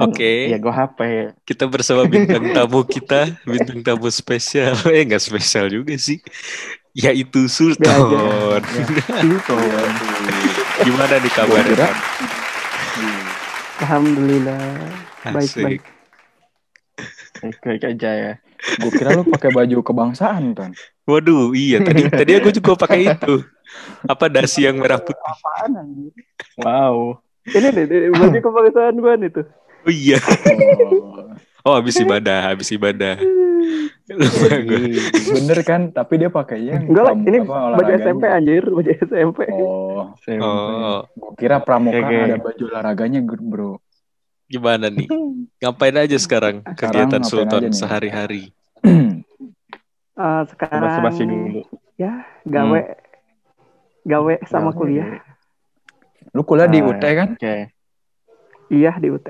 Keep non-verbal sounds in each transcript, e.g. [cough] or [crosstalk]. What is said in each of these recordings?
Oke. [laughs] Ya gue HP. Kita bersama bintang [laughs] tamu kita, bintang tamu spesial. [laughs] Eh nggak spesial juga sih. Yaitu Sultan. Sultan. Gimana nih kabarnya? Alhamdulillah. Baik, Asik. baik. Baik aja ya. Gue kira lu pakai baju kebangsaan kan. Waduh, iya tadi tadi aku juga pakai itu. Apa dasi yang merah putih? Apaan anjir? Wow. Ini nih, baju kebangsaan gua nih tuh. Oh iya. Oh, [laughs] Oh habis ibadah, habis ibadah. Lupa gua. bener kan? Tapi dia pakainya [laughs] Enggak lah, ini apa, baju. SMP anjir, baju SMP. Oh, Oh, gue kira pramuka oke. ada baju olahraganya bro. gimana nih? Ngapain aja sekarang kegiatan ngapain Sultan sehari-hari? [clears throat] Ah, sekarang Basa-basi dulu. ya gawe gawe sama Gawe. kuliah. Lu kuliah di Ah, UT kan? Oke. Iya di UT.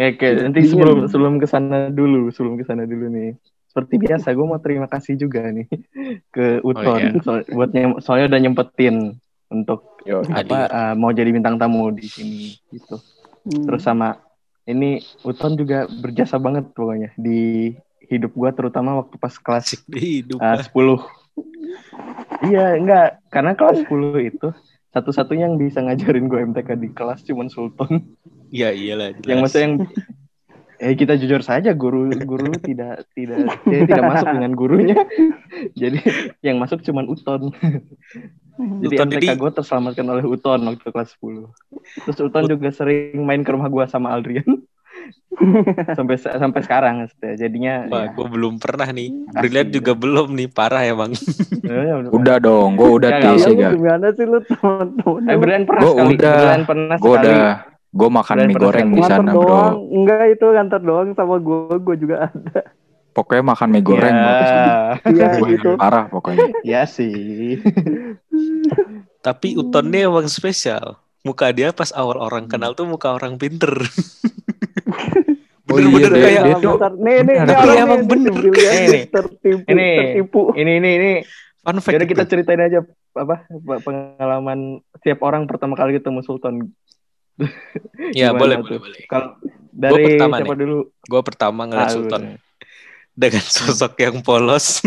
Ya, oke. Nanti sebelum sebelum ke sana dulu, sebelum ke sana dulu nih. Seperti biasa, gue mau terima kasih juga nih [laughs] ke Uton iya. so- buat nyem- soalnya udah nyempetin untuk Yo, apa uh, mau jadi bintang tamu di sini gitu. Hmm. Terus sama ini Uton juga berjasa banget pokoknya di hidup gua terutama waktu pas kelas di hidup. uh, 10. Iya, enggak. Karena kelas 10 itu satu-satunya yang bisa ngajarin gue MTK di kelas cuman Sultan. Iya iyalah. jelas. Yang maksudnya yang eh kita jujur saja guru guru [laughs] tidak tidak dia tidak masuk dengan gurunya. [laughs] Jadi yang masuk cuman Uton. Jadi Uton MTK gue terselamatkan oleh Uton waktu kelas 10. Terus Uton juga sering main ke rumah gue sama Aldrian. [laughs] sampai sampai sekarang jadinya Wah, ya, gue belum pernah nih. Makasih. Brilian juga belum nih, parah emang. ya, Udah dong, gue udah Ya, Ya, ya. lu gak? gimana sih lu teman-teman? Eh, Brian pernah Gua sekali. udah. Brian pernah Gue sekali. udah, gue makan Kalian mie goreng di sana doang. bro. Enggak itu nganter doang sama gua, gua juga ada. Pokoknya makan mie goreng bro. Ya, Iya gitu. Parah pokoknya. ya sih. [laughs] Tapi Uton nih emang spesial. Muka dia pas awal orang kenal tuh muka orang pinter. [laughs] Oh Bener-bener iya, kayak dia tuh Bentar, nih nih Tapi emang nih, bener. Ini, nih, tertipu, ini, tertipu. Ini ini ini. fun fact. Jadi kita ceritain aja apa pengalaman setiap orang pertama kali ketemu Sultan. [laughs] Ya boleh, boleh, boleh. Kalau dari pertama siapa nih. dulu? Gue pertama ngeliat Ah, Sultan udah. dengan [laughs] sosok yang polos.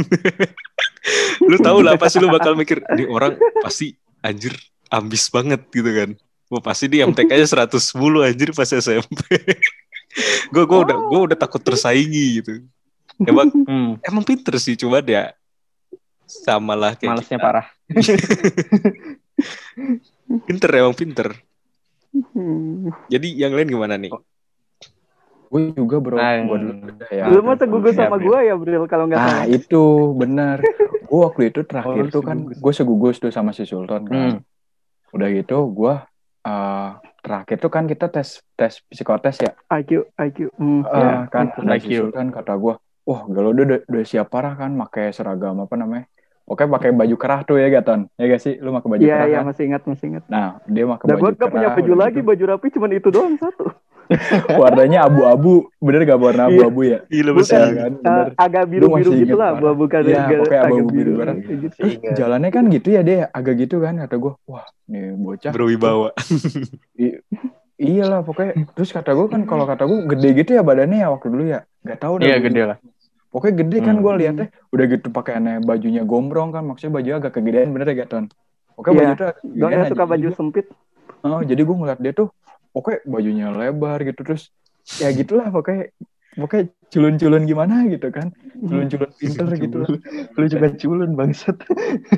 [laughs] lu tahu lah pasti lu bakal mikir, di orang pasti anjir ambis banget gitu kan. Wah pasti di MTK-nya 110 anjir pas SMP. gue gua udah gua udah takut tersaingi gitu. Emang Hmm, emang pinter sih cuma dia sama lah kayak malesnya kita. parah. Pinter emang pinter. Hmm. Jadi yang lain gimana nih? Gue juga bro. Nah, Gue dulu ya. Lu mah segugus Siap, sama ya. gua ya, Bril, kalau nggak Nah salah. itu benar. Gue waktu itu terakhir Oh, tuh kan, gue segugus tuh sama si Sultan kan. Hmm. Udah gitu gue eh, terakhir tuh kan kita tes tes psikotes ya. IQ, IQ. Hmm, Eh, ya. kan itu. ada si IQ. Sultan kata gue, wah galau udah, udah, udah siap parah kan, pakai seragam apa namanya? Oke pakai baju kerah tuh ya Gaton, ya gak sih? Lu pakai baju Iya, kerah iya kan? masih ingat, masih ingat. Nah dia pakai Nah, baju gua nggak punya kerah, baju udah lagi, gitu. baju rapi cuman itu doang satu. [laughs] Warnanya abu-abu, bener gak warna Iya. abu-abu ya? Bukan. besar. kan, Eh, bener. agak biru-biru gitu lah, parah. buah bukan Iya, agak abu-abu biru. bareng. kayak gitu. Terus jalannya kan gitu ya dia agak gitu kan kata gue, wah nih bocah. Berwibawa. Iyalah pokoknya. Terus kata gue kan kalau kata gue gede gitu ya badannya ya waktu dulu ya. Gak tahu dah Iya gede lah. Pokoknya gede kan Hmm. gue liatnya udah gitu pakai aneh bajunya gombrong kan maksudnya baju agak kegedean bener ya Gaton. Oke Iya. baju tuh kegedean nggak aja. suka baju Jadi sempit. oh, jadi gue ngeliat dia tuh oke bajunya lebar gitu terus ya gitulah pokoknya pokoknya culun-culun gimana gitu kan culun-culun [laughs] pinter gitu lah Lu juga culun bangsat.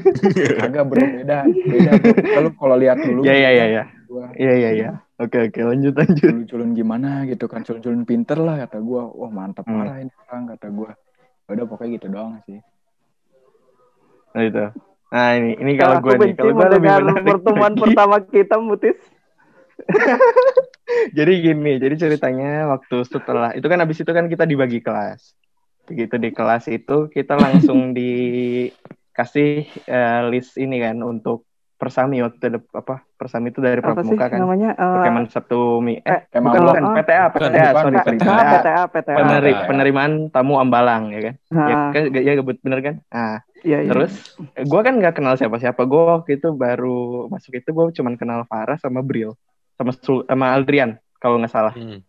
[laughs] agak berbeda beda kalau kalau lihat dulu Iya iya iya iya. gua Iya iya iya. Oke oke lanjut lanjut. culun-culun gimana gitu kan culun-culun pinter lah kata gue wah mantap Hmm. parah ini orang kata gue udah pokoknya gitu doang sih Nah itu. Nah ini ini Kalau kalau gue nih kalau gue lebih menarik pertemuan lagi. [laughs] pertama kita, Mutis. [laughs] Jadi gini, jadi ceritanya waktu setelah itu kan habis itu kan kita dibagi kelas. Begitu di kelas itu kita langsung [laughs] dikasih eh, list ini kan untuk persami waktu itu ada- apa persami itu dari Apa sih pramuka kan. namanya? Eh, Perkemahan Sabtu Mi eh Emang bukan belum. bukan Ah. PTA Bukan, PTA bukan, sorry bukan. PTA. Ah, PTA, PTA. Peneri- PTA. penerimaan tamu ambalang ya kan. Ya Ah, kan ya gebut bener kan? Ah, iya, iya. terus gue kan nggak kenal siapa-siapa. Gue waktu itu baru masuk itu gue cuman kenal Farah sama Bril sama Sul- sama Aldrian kalau nggak salah. Hmm.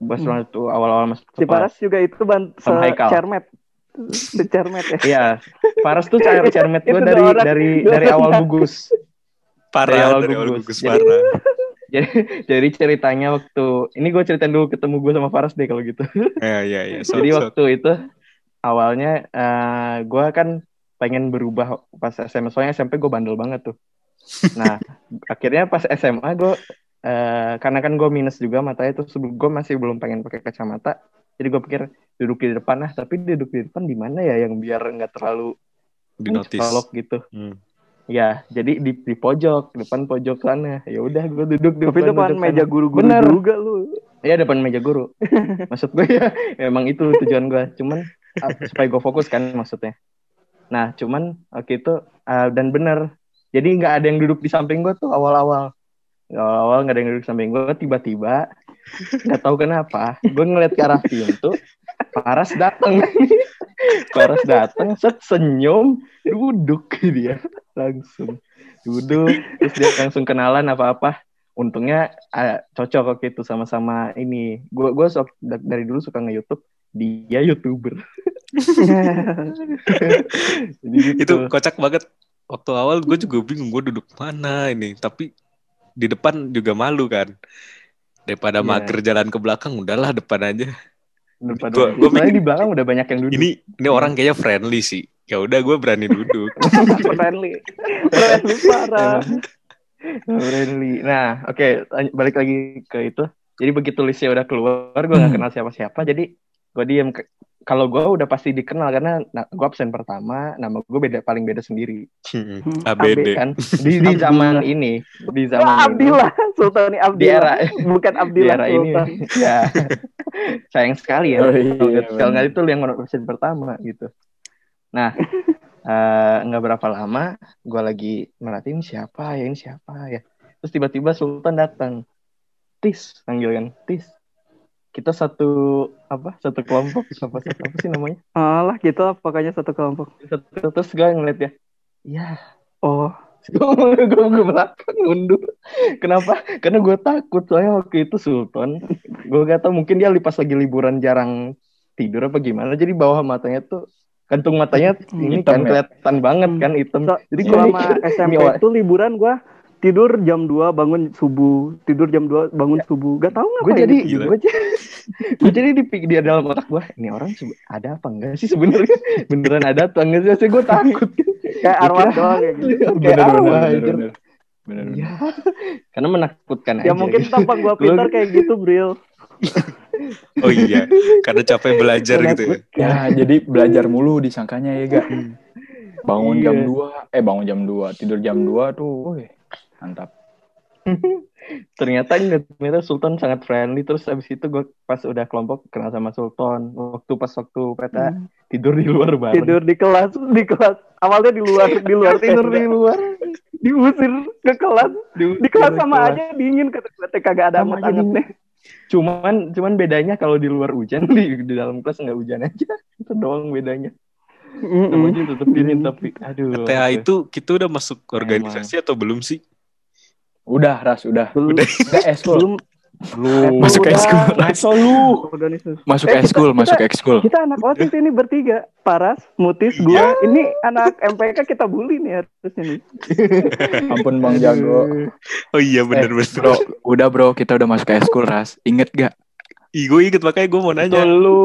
Pas Hmm. waktu awal-awal masuk Si. Paras juga itu ban Sama Haikal. cermet. Secermet ya. Iya, Paras tuh cara cermet gue Itu dari orang- dari dari orang awal gugus. Dari Parah awal dari awal gugus. Jadi- parah. [laughs] Jadi, jadi ceritanya waktu ini gue ceritain dulu ketemu gue sama Faras deh kalau gitu. [laughs] Ya ya ya. Sok, jadi waktu itu awalnya eh gue kan pengen berubah pas SMA soalnya SMP gue bandel banget tuh. Nah [laughs] akhirnya pas SMA gue eh karena kan gue minus juga matanya terus gue masih belum pengen pakai kacamata. Jadi gue pikir duduk di depan nah tapi duduk di depan di mana ya yang biar nggak terlalu colok gitu. Hmm. Ya, jadi di, di pojok, depan pojok sana. Ya udah, gue duduk di Tapi depan duduk meja guru-guru Bener. juga lu. Iya, depan meja guru. [laughs] Maksud gue ya, emang itu tujuan gue. Cuman supaya gue fokus kan maksudnya. Nah, cuman waktu itu ah, dan bener. Jadi nggak ada yang duduk di samping gue tuh awal-awal. Awal-awal nggak ada yang duduk di samping gue. Tiba-tiba nggak tahu kenapa, gue ngeliat ke arah pintu. Paras datang. Paras datang, set senyum, duduk dia langsung duduk terus dia langsung kenalan apa-apa untungnya ah, cocok waktu itu sama-sama ini gue gue sok da- dari dulu suka nge YouTube dia youtuber [laughs] Jadi gitu. Itu kocak banget. Waktu awal gue juga bingung gue duduk mana ini. Tapi di depan juga malu kan. Daripada Iya. mager jalan ke belakang, udahlah depan aja. Depan Gua- gua, mikir- di belakang udah banyak yang duduk Ini ini orang kayaknya friendly sih. Ya udah gue berani duduk. [laughs] friendly. Friendly parah. Friendly nah oke lanjut- balik lagi ke itu jadi begitu listnya udah keluar gue nggak kenal siapa-siapa jadi gue diem kalau gue udah pasti dikenal karena nah, gue absen pertama nama gue beda paling beda sendiri. Hmm, ABD. kan? Di di zaman ini di zaman Wah, ini. Abdillah Sultan ini di Abdillah. era Bukan di Abdillah era ini. Sultan. [laughs] ya. Sayang sekali ya Oh, iya, kalau nggak itu yang absen pertama gitu. Nah [laughs] eh, nggak berapa lama gue lagi merhatiin siapa ya ini siapa ya. Terus tiba-tiba Sultan datang. Tis panggil kan? Tis kita satu apa satu kelompok? Apa, apa sih namanya? Alah gitu lah pokoknya satu kelompok. satu, terus gue ngeliat ya ya. Oh, [laughs] gue gue ke belakang mundur. Kenapa? Karena gue takut soalnya waktu itu Sultan gue gak tau mungkin dia pas lagi liburan jarang tidur apa gimana. Jadi bawah matanya tuh kantung matanya ini Hitam kan ya? kelihatan banget kan hitam. So- jadi gue selama SMP itu liburan gua tidur jam 2 bangun subuh, tidur jam 2 bangun subuh. Gak tahu gue ngapain. jadi gue jadi gue jadi di di dalam otak gue ini orang ada apa enggak sih sebenarnya beneran ada atau enggak sih gue takut [laughs] kayak arwah kira- doang kayak gitu. Kayak Bener, bener, arwah, bener, bener. Bener, bener. Ya, [laughs] karena menakutkan Ya aja mungkin gitu. tampak gua [laughs] pintar kayak gitu, Bril. Oh iya, karena capek belajar gitu ya. Ya, jadi belajar mulu disangkanya ya, Gak? Bangun Iya. jam 2, eh bangun jam 2, tidur jam 2 tuh, woi, mantap. [laughs] ternyata ternyata Sultan sangat friendly. Terus abis itu gue pas udah kelompok kenal sama Sultan. Waktu pas waktu PTA tidur di luar bareng. Tidur di kelas, di kelas. Awalnya di luar, di luar tidur di luar. Diusir ke kelas. Di kelas sama kelas. aja dingin kata kata kagak ada Sama anget aja angetnya. cuman cuman bedanya kalau di luar hujan [laughs] di, di dalam kelas nggak hujan aja. Itu doang bedanya. Semuanya tetap dingin tapi aduh PTA itu kita udah masuk organisasi atau belum sih? Udah, Ras, udah. Belum, Udah eskul. belum lu Masuk Udah. ekskul. masa lu udah. Masuk Eh, kita- kita- masuk ekskul. Kita anak OSIS ini bertiga, Paras, Mutis, gua. Ini anak MPK kita bully nih harusnya nih. [laughs] Ampun Bang Jago. Oh iya bener bener. Bro, udah bro, kita udah masuk ekskul, Ras. Ingat gak? Ih, gue inget makanya gue mau nanya. lu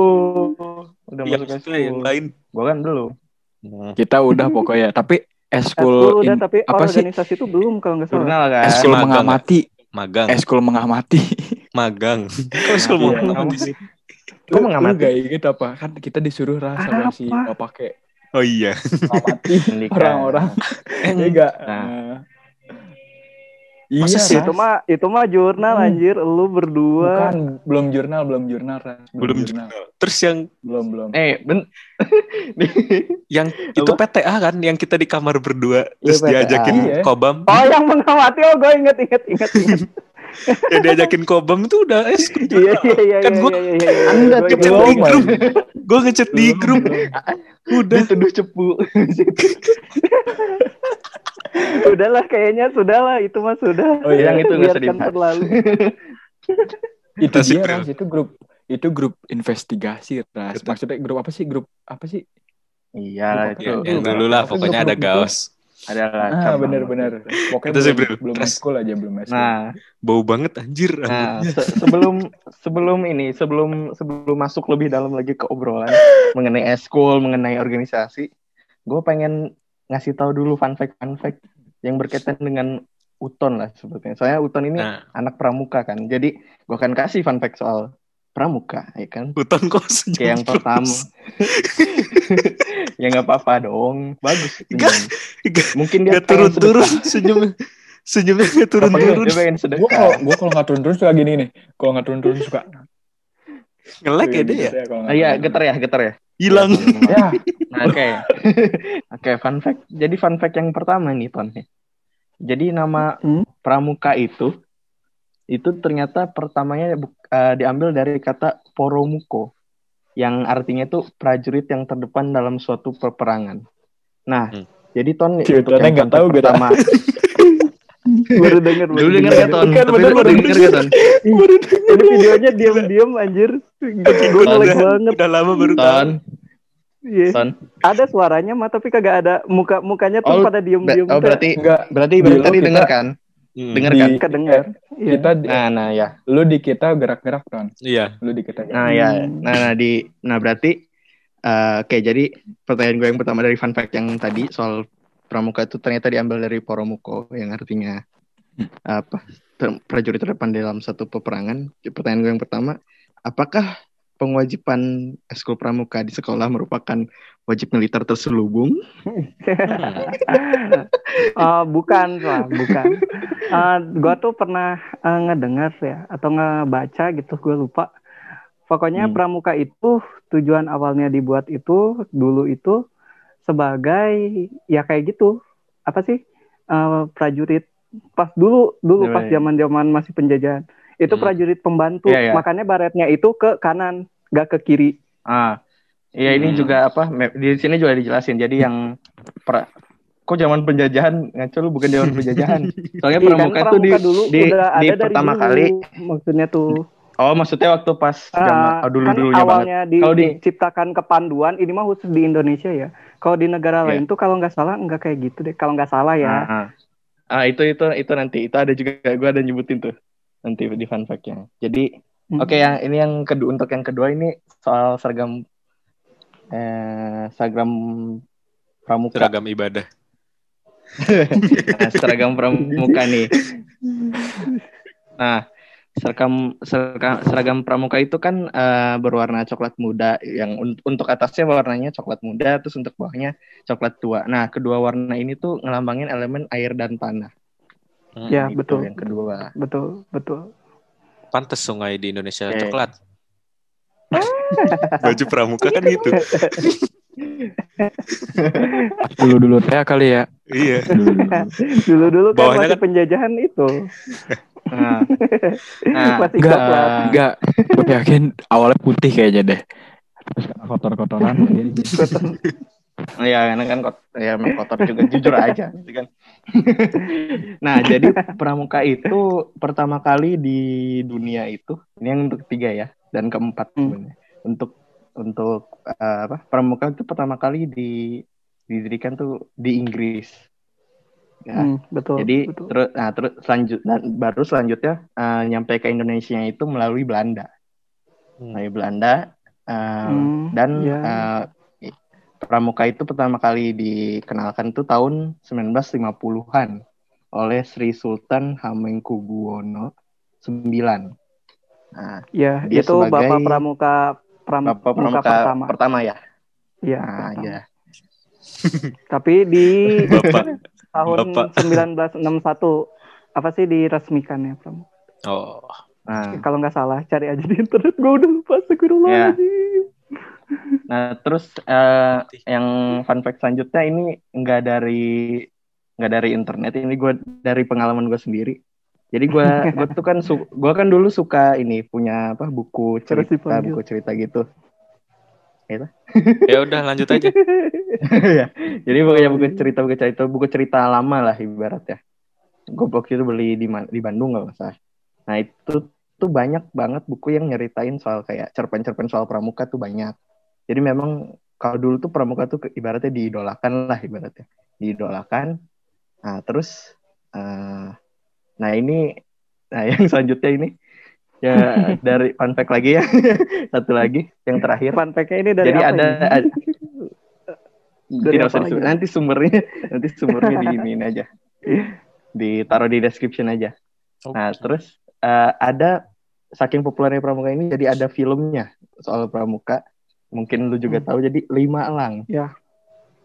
udah Yang masuk itu yang lain. gua kan belum Kita udah pokoknya, tapi Eskul udah, in- tapi apa sih? organisasi itu belum kalau nggak salah. jurnal kan Ekskul Magang. mengamati, Magang, ekskul mengamati. magang. [laughs] Kok sekolah Iya. mau ngamati sih? Kok mengamati? Gak inget apa? Kan kita disuruh Ras sama si pakai Oh iya. mengamati orang-orang. Eh, [laughs] Iya Nah. Iya, Masa sih? Itu mah itu mah jurnal Hmm. anjir, lu berdua. Bukan, belum jurnal, belum jurnal, Ras. belum jurnal. jurnal. Terus yang Belum, belum. eh ben [laughs] yang itu PTA kan yang kita di kamar berdua terus PTA. diajakin Iya. kobam Oh yang mengamati, oh gue inget inget inget. inget. [laughs] ya diajakin kobam itu udah eh Iya iya iya Kan iya, gua- iya, iya, iya. Ngechat inget. di grup gue ngechat di grup udah dituduh cepu [laughs] Sudahlah kayaknya sudahlah itu mah sudah. Oh iya, yang itu nggak dibahas. berlalu. [laughs] itu dia. Ras, itu grup itu grup investigasi ras maksudnya grup apa sih grup apa sih Iya, itu. dulu lah pokoknya ada gaos Adalah ah cabang. benar-benar pokoknya Itu sih, belum, belum eskul aja belum eskul Nah, bau banget anjir. Nah, se- sebelum sebelum ini, sebelum sebelum masuk lebih dalam lagi ke obrolan mengenai eskul, mengenai organisasi, gue pengen ngasih tahu dulu fun fact fun fact yang berkaitan dengan Uton lah sebetulnya. Soalnya Uton ini nah. anak pramuka kan, jadi gue akan kasih fun fact soal pramuka, ya kan? hutan kok senyum Kayak yang terus. pertama. [laughs] ya nggak apa-apa dong, bagus. Senyum. nggak- Mungkin dia Gak pengen turun-turun sedekah. senyumnya [laughs] gak dia pengen gue kalau gue kalau nggak turun-turun suka gini nih kalau nggak turun-turun suka ngelek ya dia ya Gitu Ah, Iya, getar ya, getar ya. hilang ya Nah, Oke, [laughs] oke. Fun fact. Jadi fun fact yang pertama nih, Ton. Jadi nama Hmm? pramuka itu itu ternyata pertamanya eh, diambil dari kata poromuko, yang artinya itu prajurit yang terdepan dalam suatu peperangan. Nah, Hmm. jadi Ton Ceritanya untuk yang nggak tahu, pertama. [laughs] baru denger Dulu denger gak Ton? Tapi bener, baru [laughs] baru denger gak Ton? Ini videonya diam-diam anjir. Gue ngelag banget. udah lama baru Ton, tahu Iya. Ton. Ada suaranya mah tapi kagak ada muka mukanya tuh Oh, pada diem-diem. Oh berarti enggak berarti berarti tadi kita- denger kan? Hmm, Dengar kan? kedengar. Iya. kita di- Nah, nah ya. lu di kita gerak-gerak kan iya lu di kita gerak. Nah ya, Hmm. nah, nah di, nah berarti, eh, oke jadi pertanyaan gue yang pertama dari fun fact yang tadi soal pramuka itu ternyata diambil dari poromuko yang artinya apa prajurit terdepan dalam satu peperangan. Pertanyaan gue yang pertama, apakah pengewajiban eskul pramuka di sekolah merupakan wajib militer terselubung? Eh, [laughs] bukan lah, bukan. Eh, gua tuh pernah eh, ngedengar ya atau ngebaca gitu, gue lupa. Pokoknya Hmm. pramuka itu tujuan awalnya dibuat itu dulu itu sebagai ya kayak gitu. Apa sih? Eh, prajurit pas dulu dulu Iya, pas iya. zaman-zaman masih penjajahan. Itu Hmm. prajurit pembantu. Iya, iya. Makanya baretnya itu ke kanan, gak ke kiri. Ah, ya ini Hmm. juga apa? Di sini juga dijelasin. Jadi yang pra- kok zaman penjajahan ngaco lu bukan zaman [laughs] penjajahan. Soalnya Iya kan, pramuka itu di, dulu di, udah di ada dari pertama dulu, kali. maksudnya tuh Oh, maksudnya waktu pas Ah, zaman oh, dulu kan dulunya banget. awalnya di- Kalau di- diciptakan kepanduan ini mah khusus di Indonesia ya. Kalau di negara Iya. lain tuh kalau nggak salah nggak kayak gitu deh. Kalau nggak salah ya. Ah, ah. Ah, itu itu itu nanti itu ada juga gue ada nyebutin tuh nanti di fun fact-nya. Jadi Hmm. oke yang ini yang kedua untuk yang kedua ini soal seragam eh seragam pramuka. seragam ibadah Nah, [laughs] seragam pramuka nih. Nah, seragam seragam, seragam pramuka itu kan eh, berwarna coklat muda yang un- untuk atasnya warnanya coklat muda terus untuk bawahnya coklat tua. Nah, kedua warna ini tuh ngelambangin elemen air dan tanah. Hmm, Ya Itu betul. Yang kedua. Betul betul. pantes sungai di Indonesia Oke. coklat [laughs] baju pramuka kan gitu [laughs] dulu dulu teh kali ya iya dulu dulu kan Bawahnya masih kan- penjajahan itu. Nah, [laughs] nah masih enggak coklat. enggak gue yakin awalnya putih kayaknya deh terus karena kotor-kotoran ya karena kan kot ya kotor juga jujur aja gitu kan. [laughs] nah, jadi pramuka itu pertama kali di dunia itu ini yang untuk ketiga ya dan keempat Hmm. sebenarnya. Untuk untuk eh, apa? Pramuka itu pertama kali di didirikan tuh di Inggris. Ya. Hmm, betul. Jadi betul. terus nah terus selanjut dan baru selanjutnya eh, nyampe ke Indonesia itu melalui Belanda. Melalui Belanda eh, Hmm, dan ya. eh, pramuka itu pertama kali dikenalkan tuh tahun 1950-an oleh Sri Sultan Hamengkubuwono IX. Nah, ya dia itu sebagai bapak pramuka pram- Bapak pramuka pertama. pertama, ya. Iya. Nah, pertama. ya. [laughs] Tapi di [laughs] bapak tahun Bapak. 1961 apa sih diresmikan ya pramuka? oh Nah, Kalau nggak salah cari aja di internet. Gue udah lupa. Astagfirullahaladzim. Nah terus eh, yang fun fact selanjutnya ini enggak dari nggak dari internet ini gue dari pengalaman gue sendiri. Jadi gue [laughs] gue tuh kan su- gue kan dulu suka ini punya apa buku cerita buku cerita gitu. ya udah lanjut aja [laughs] Ya, Jadi pokoknya buku cerita buku cerita buku cerita lama lah ibaratnya. Gue waktu itu beli di di Bandung nggak usah. Nah itu tuh banyak banget buku yang nyeritain soal kayak cerpen-cerpen soal pramuka tuh banyak. Jadi memang kalau dulu tuh pramuka tuh ibaratnya diidolakan lah ibaratnya. Diidolakan. Nah, terus eh, nah ini nah [laughs] yang selanjutnya ini ya [laughs] dari fun fact lagi ya. [laughs] Satu lagi yang terakhir. Fun ini dari Jadi apa ada, ini? ada Dari tidak usah disebut. Nanti sumbernya nanti sumbernya di ini aja. Ditaruh di description aja. Nah, terus eh, ada saking populernya pramuka ini jadi ada filmnya soal pramuka. Mungkin lu juga Hmm. tahu jadi Lima Elang.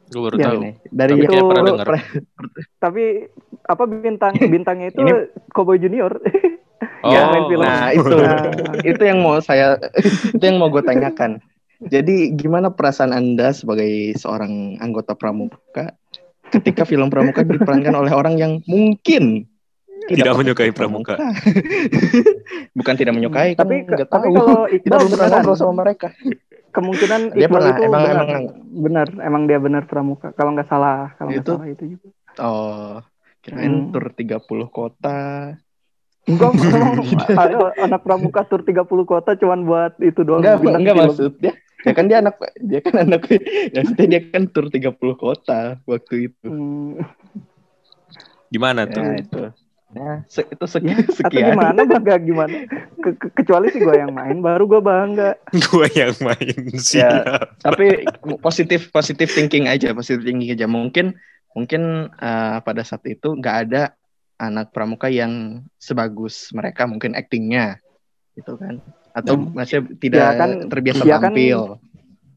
Gue baru Ya, tahu. Ini. Dari Tapi itu kayak pernah dengar. Tapi apa bintang [laughs] bintangnya itu Ini- Cowboy Junior. [laughs] Oh, Ya, main film. Nah, itu Nah, itu yang mau saya [laughs] itu yang mau gue tanyakan. Jadi gimana perasaan Anda sebagai seorang anggota pramuka ketika film pramuka diperankan oleh orang yang mungkin Tidak pakai menyukai pramuka. Bukan tidak menyukai, kan tapi nggak tapi tahu. kalau kita Iqbal belum pernah ngobrol sama mereka. Kemungkinan Dia Iqbal pernah, itu emang- benar, emang- benar emang dia benar pramuka kalau nggak salah kalau nggak Itu- salah itu juga Oh, kirain Hmm. tur 30 kota. enggak [laughs] ada anak pramuka tur 30 kota cuman buat itu doang Enggak, enggak film. maksud dia. Ya kan dia anak dia kan anak [laughs] maksudnya dia kan tur 30 kota waktu itu. Hmm, Gimana tuh? Ya, itu. Ya, se- itu ya, sekian. atau gimana bangga gimana Ke- ke- kecuali sih gue yang main baru gue bangga [laughs] Gue yang main sih. Ya. Tapi positif positif thinking aja, positif thinking aja. Mungkin mungkin eh, pada saat itu nggak ada anak pramuka yang sebagus mereka mungkin aktingnya gitu kan atau Ya. masih tidak Ya kan, terbiasa ya kan, tampil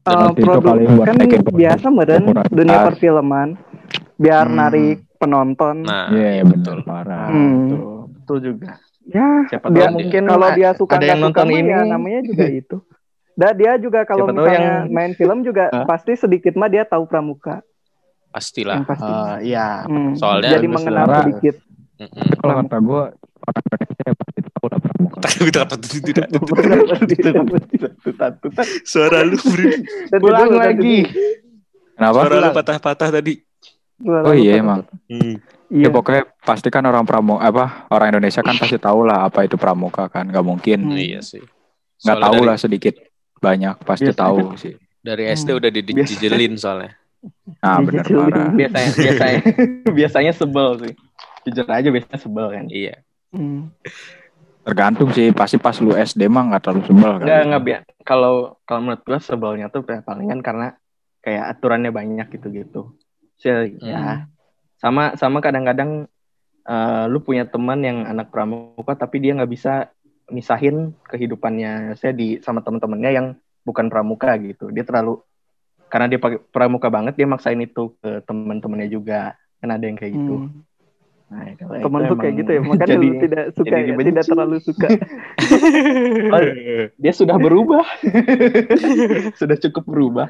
Eh, produk kan bikin produk biasa meren dunia perfilman biar Hmm. narik penonton Nah, Iya, iya betul. Parah. Hmm. betul betul juga ya siapa dia mungkin kalau dia suka ada yang suka nonton ini ya namanya juga itu dan dia juga kalau Siapa misalnya yang- main film juga pasti sedikit mah dia tahu pramuka Pastilah. yang pasti Eh, iya Hmm, Soalnya jadi mengenal lah. sedikit kalau kata gue orang Indonesia pasti tahu lah pramuka. Suara lu pulang lagi Kenapa? Suara lu patah-patah tadi. Dulu. Oh iya emang. Hmm. Iya. Ya pokoknya pasti kan orang pramuka apa orang Indonesia kan pasti tahu lah apa itu pramuka kan. Gak mungkin Hmm. Iya sih. nggak tahu dari, lah sedikit banyak pasti Biasanya tahu kan- sih. Dari SD Hmm. udah dijijelin soalnya. Nah bener jelas. parah. biasanya biasanya [laughs] biasanya sebel sih jujur aja biasanya sebel kan Iya. Hmm. Tergantung sih pasti pas lu SD mah nggak terlalu sebel kan. Enggak, enggak biar kalau kalau menurut gua sebelnya tuh palingan karena kayak aturannya banyak gitu-gitu. Sih, ya. Sama sama kadang-kadang eh, lu punya teman yang anak pramuka tapi dia nggak bisa misahin kehidupannya saya di sama teman-temannya yang bukan pramuka gitu. Dia terlalu karena dia pakai pramuka banget dia maksain itu ke teman-temannya juga. Kan ada yang kayak gitu. Hmm. Nah, itu lu kayak gitu ya, makanya jadi- lu tidak suka, jadi ya, tidak terlalu suka. [laughs] Oh, dia sudah berubah. [laughs] sudah cukup berubah.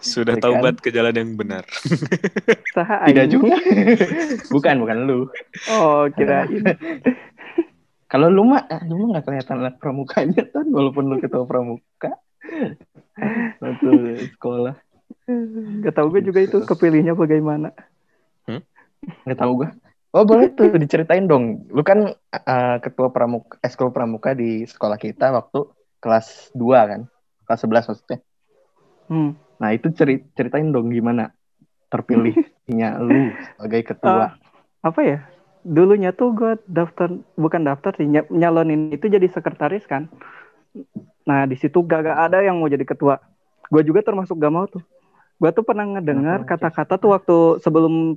Sudah Ya kan? taubat ke jalan yang benar. [laughs] Saha Tidak juga. bukan, bukan lu. Oh, kirain. Kalau lu mah, ah, lu mah gak kelihatan anak pramukanya kan, walaupun lu ketua pramuka. Waktu sekolah. Gak tau gue juga itu kepilihnya bagaimana. Gak tahu gua. Oh boleh tuh diceritain dong. Lu kan eh, ketua pramuka, eskul pramuka di sekolah kita waktu kelas 2 kan? Kelas 11 maksudnya. Hmm. Nah itu ceri- ceritain dong gimana terpilihnya [laughs] lu sebagai ketua. Apa ya? Dulunya tuh gue daftar, bukan daftar sih, ny- nyalonin itu jadi sekretaris kan. Nah di situ gak, gak ada yang mau jadi ketua. Gue juga termasuk gak mau tuh. Gue tuh pernah ngedengar kata-kata tuh waktu sebelum.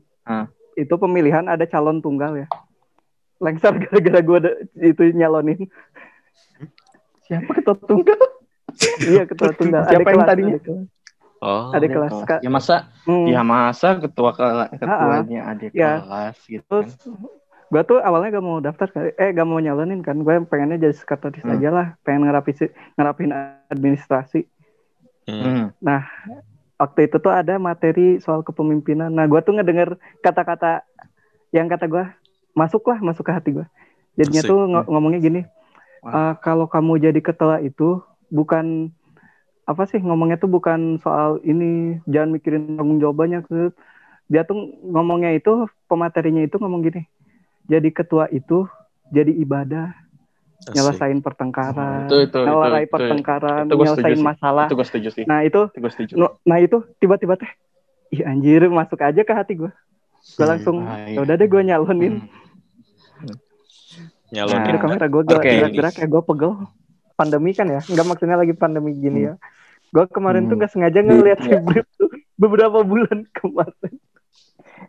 Itu pemilihan ada calon tunggal ya. Lengser [laughs] gara-gara gue itu nyalonin. Siapa ketua tunggal? [laughs] iya ketua tunggal. Siapa Ada yang kelas, tadinya? ada kelas. Oh. Ada kelas. Kak. Ya masa, Hmm. ya masa ketua kela- ketuanya adik Ya. kelas gitu Terus kan. gue tuh awalnya gak mau daftar kan. eh gak mau nyalonin kan gue pengennya jadi sekretaris Hmm. aja lah pengen ngerapin ngerapin administrasi Hmm. Hmm. Waktu itu tuh ada materi soal kepemimpinan nah gue tuh ngedenger kata-kata yang kata gue masuk lah masuk ke hati gue jadinya Asik. tuh ngo- ngomongnya gini "Eh, kalau kamu jadi ketua itu bukan apa sih ngomongnya tuh bukan soal ini jangan mikirin tanggung jawabannya Zut." dia tuh ngomongnya itu pematerinya itu ngomong gini jadi ketua itu jadi ibadah Asik. nyelesain pertengkaran, Itu- itu- itu- itu- pertengkaran, itu setuju nyelesain masalah. Itu gue setuju sih. Nah itu, Itu gue setuju. no- nah itu tiba-tiba teh, ih anjir masuk aja ke hati gue. Gue Hmm. langsung, Ah, iya. ya udah deh gue nyalonin. Nyalonin. Aduh Nah, kamera gue gerak-gerak ya gue pegel. Pandemi kan ya, nggak maksudnya lagi pandemi gini ya. Gue kemarin tuh Hmm. nggak sengaja ngeliat [laughs] Iya. si Brip tuh beberapa bulan kemarin.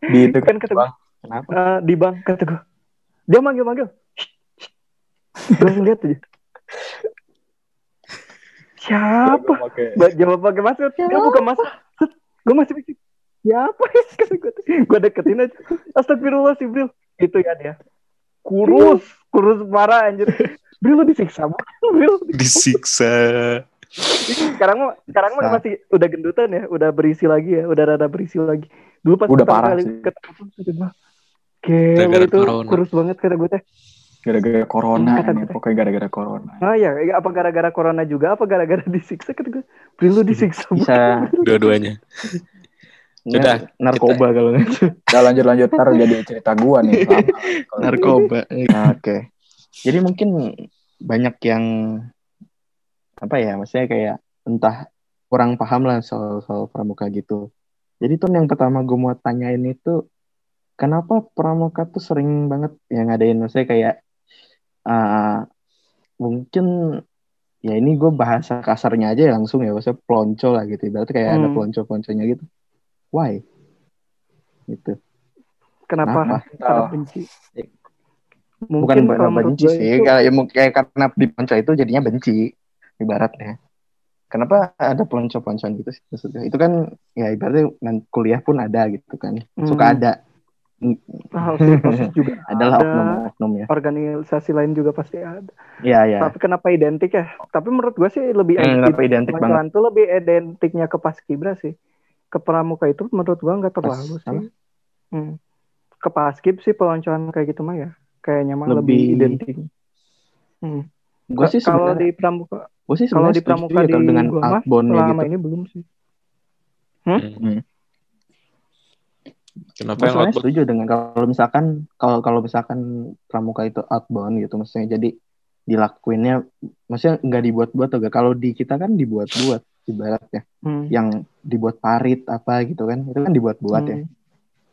Di itu Kan kata gue, Kenapa? eh, di bank kata gue, dia manggil-manggil. Gue ngeliat aja. Siapa? Buat jawab pakai masker, dia buka masker. Gue masih mikir, siapa ya? [laughs] Kata gue, gue deketin aja. Astagfirullah si Bril. Itu ya dia. Kurus, kurus parah anjir. Bril lu disiksa, [laughs] Bril. Disiksa. Sekarang mah sekarang mah masih udah gendutan ya, udah berisi lagi ya, udah rada berisi lagi. Dulu pas Udah pertama parah kali sih. ketemu gua, Gila itu corona. kurus banget kata gue teh. Gara-gara corona Kata ini pokoknya gara-gara corona Ah ya, apa gara-gara corona juga, apa gara-gara disiksa kata gue. Bril lu disiksa. Bisa Dua-duanya. Udah, Nggak, narkoba kalau nggak. Udah lanjut lanjut ntar jadi cerita gua nih lama. Kalau- narkoba. Nah, Oke. Jadi mungkin banyak yang apa ya, maksudnya kayak entah kurang paham lah soal soal pramuka gitu. Jadi tuh yang pertama gue mau tanyain itu kenapa pramuka tuh sering banget yang ngadain maksudnya kayak ah, mungkin ya ini gue bahasa kasarnya aja ya langsung ya maksudnya pelonco lah gitu berarti kayak ada Hmm. pelonco-pelonconya gitu why gitu Kenapa? Kenapa? Karena benci. bukan Mungkin bukan kalau menurut benci sih itu- kayak ya, mungkin kayak karena di pelonco itu jadinya benci ibaratnya kenapa ada pelonco-peloncoan gitu sih maksudnya itu kan ya ibaratnya kuliah pun ada gitu kan suka Hmm. ada sih [laughs] juga adalah ada. oknum-oknum ya organisasi lain juga pasti ada. iya iya Tapi kenapa identik ya? Tapi menurut gue sih lebih Hmm, kenapa identik Peloncoan tuh lebih identiknya ke paskibra sih. Ke pramuka itu menurut gua nggak terlalu Pas- sih. Hmm. Ke paskib sih peloncoan kayak gitu mah ya. Kayaknya mah lebih, Lebih- identik. Hmm. gue sih kalau di pramuka gue sih kalau di setuju pramuka ya di dengan gua mah selama gitu ini belum sih. Kenapa yang outbound? setuju dengan kalau misalkan kalau kalau misalkan pramuka itu outbound gitu maksudnya jadi dilakuinnya maksudnya nggak dibuat-buat tuh kalau di kita kan dibuat-buat ibaratnya Hmm. yang dibuat parit apa gitu kan itu kan dibuat-buat ya Hmm.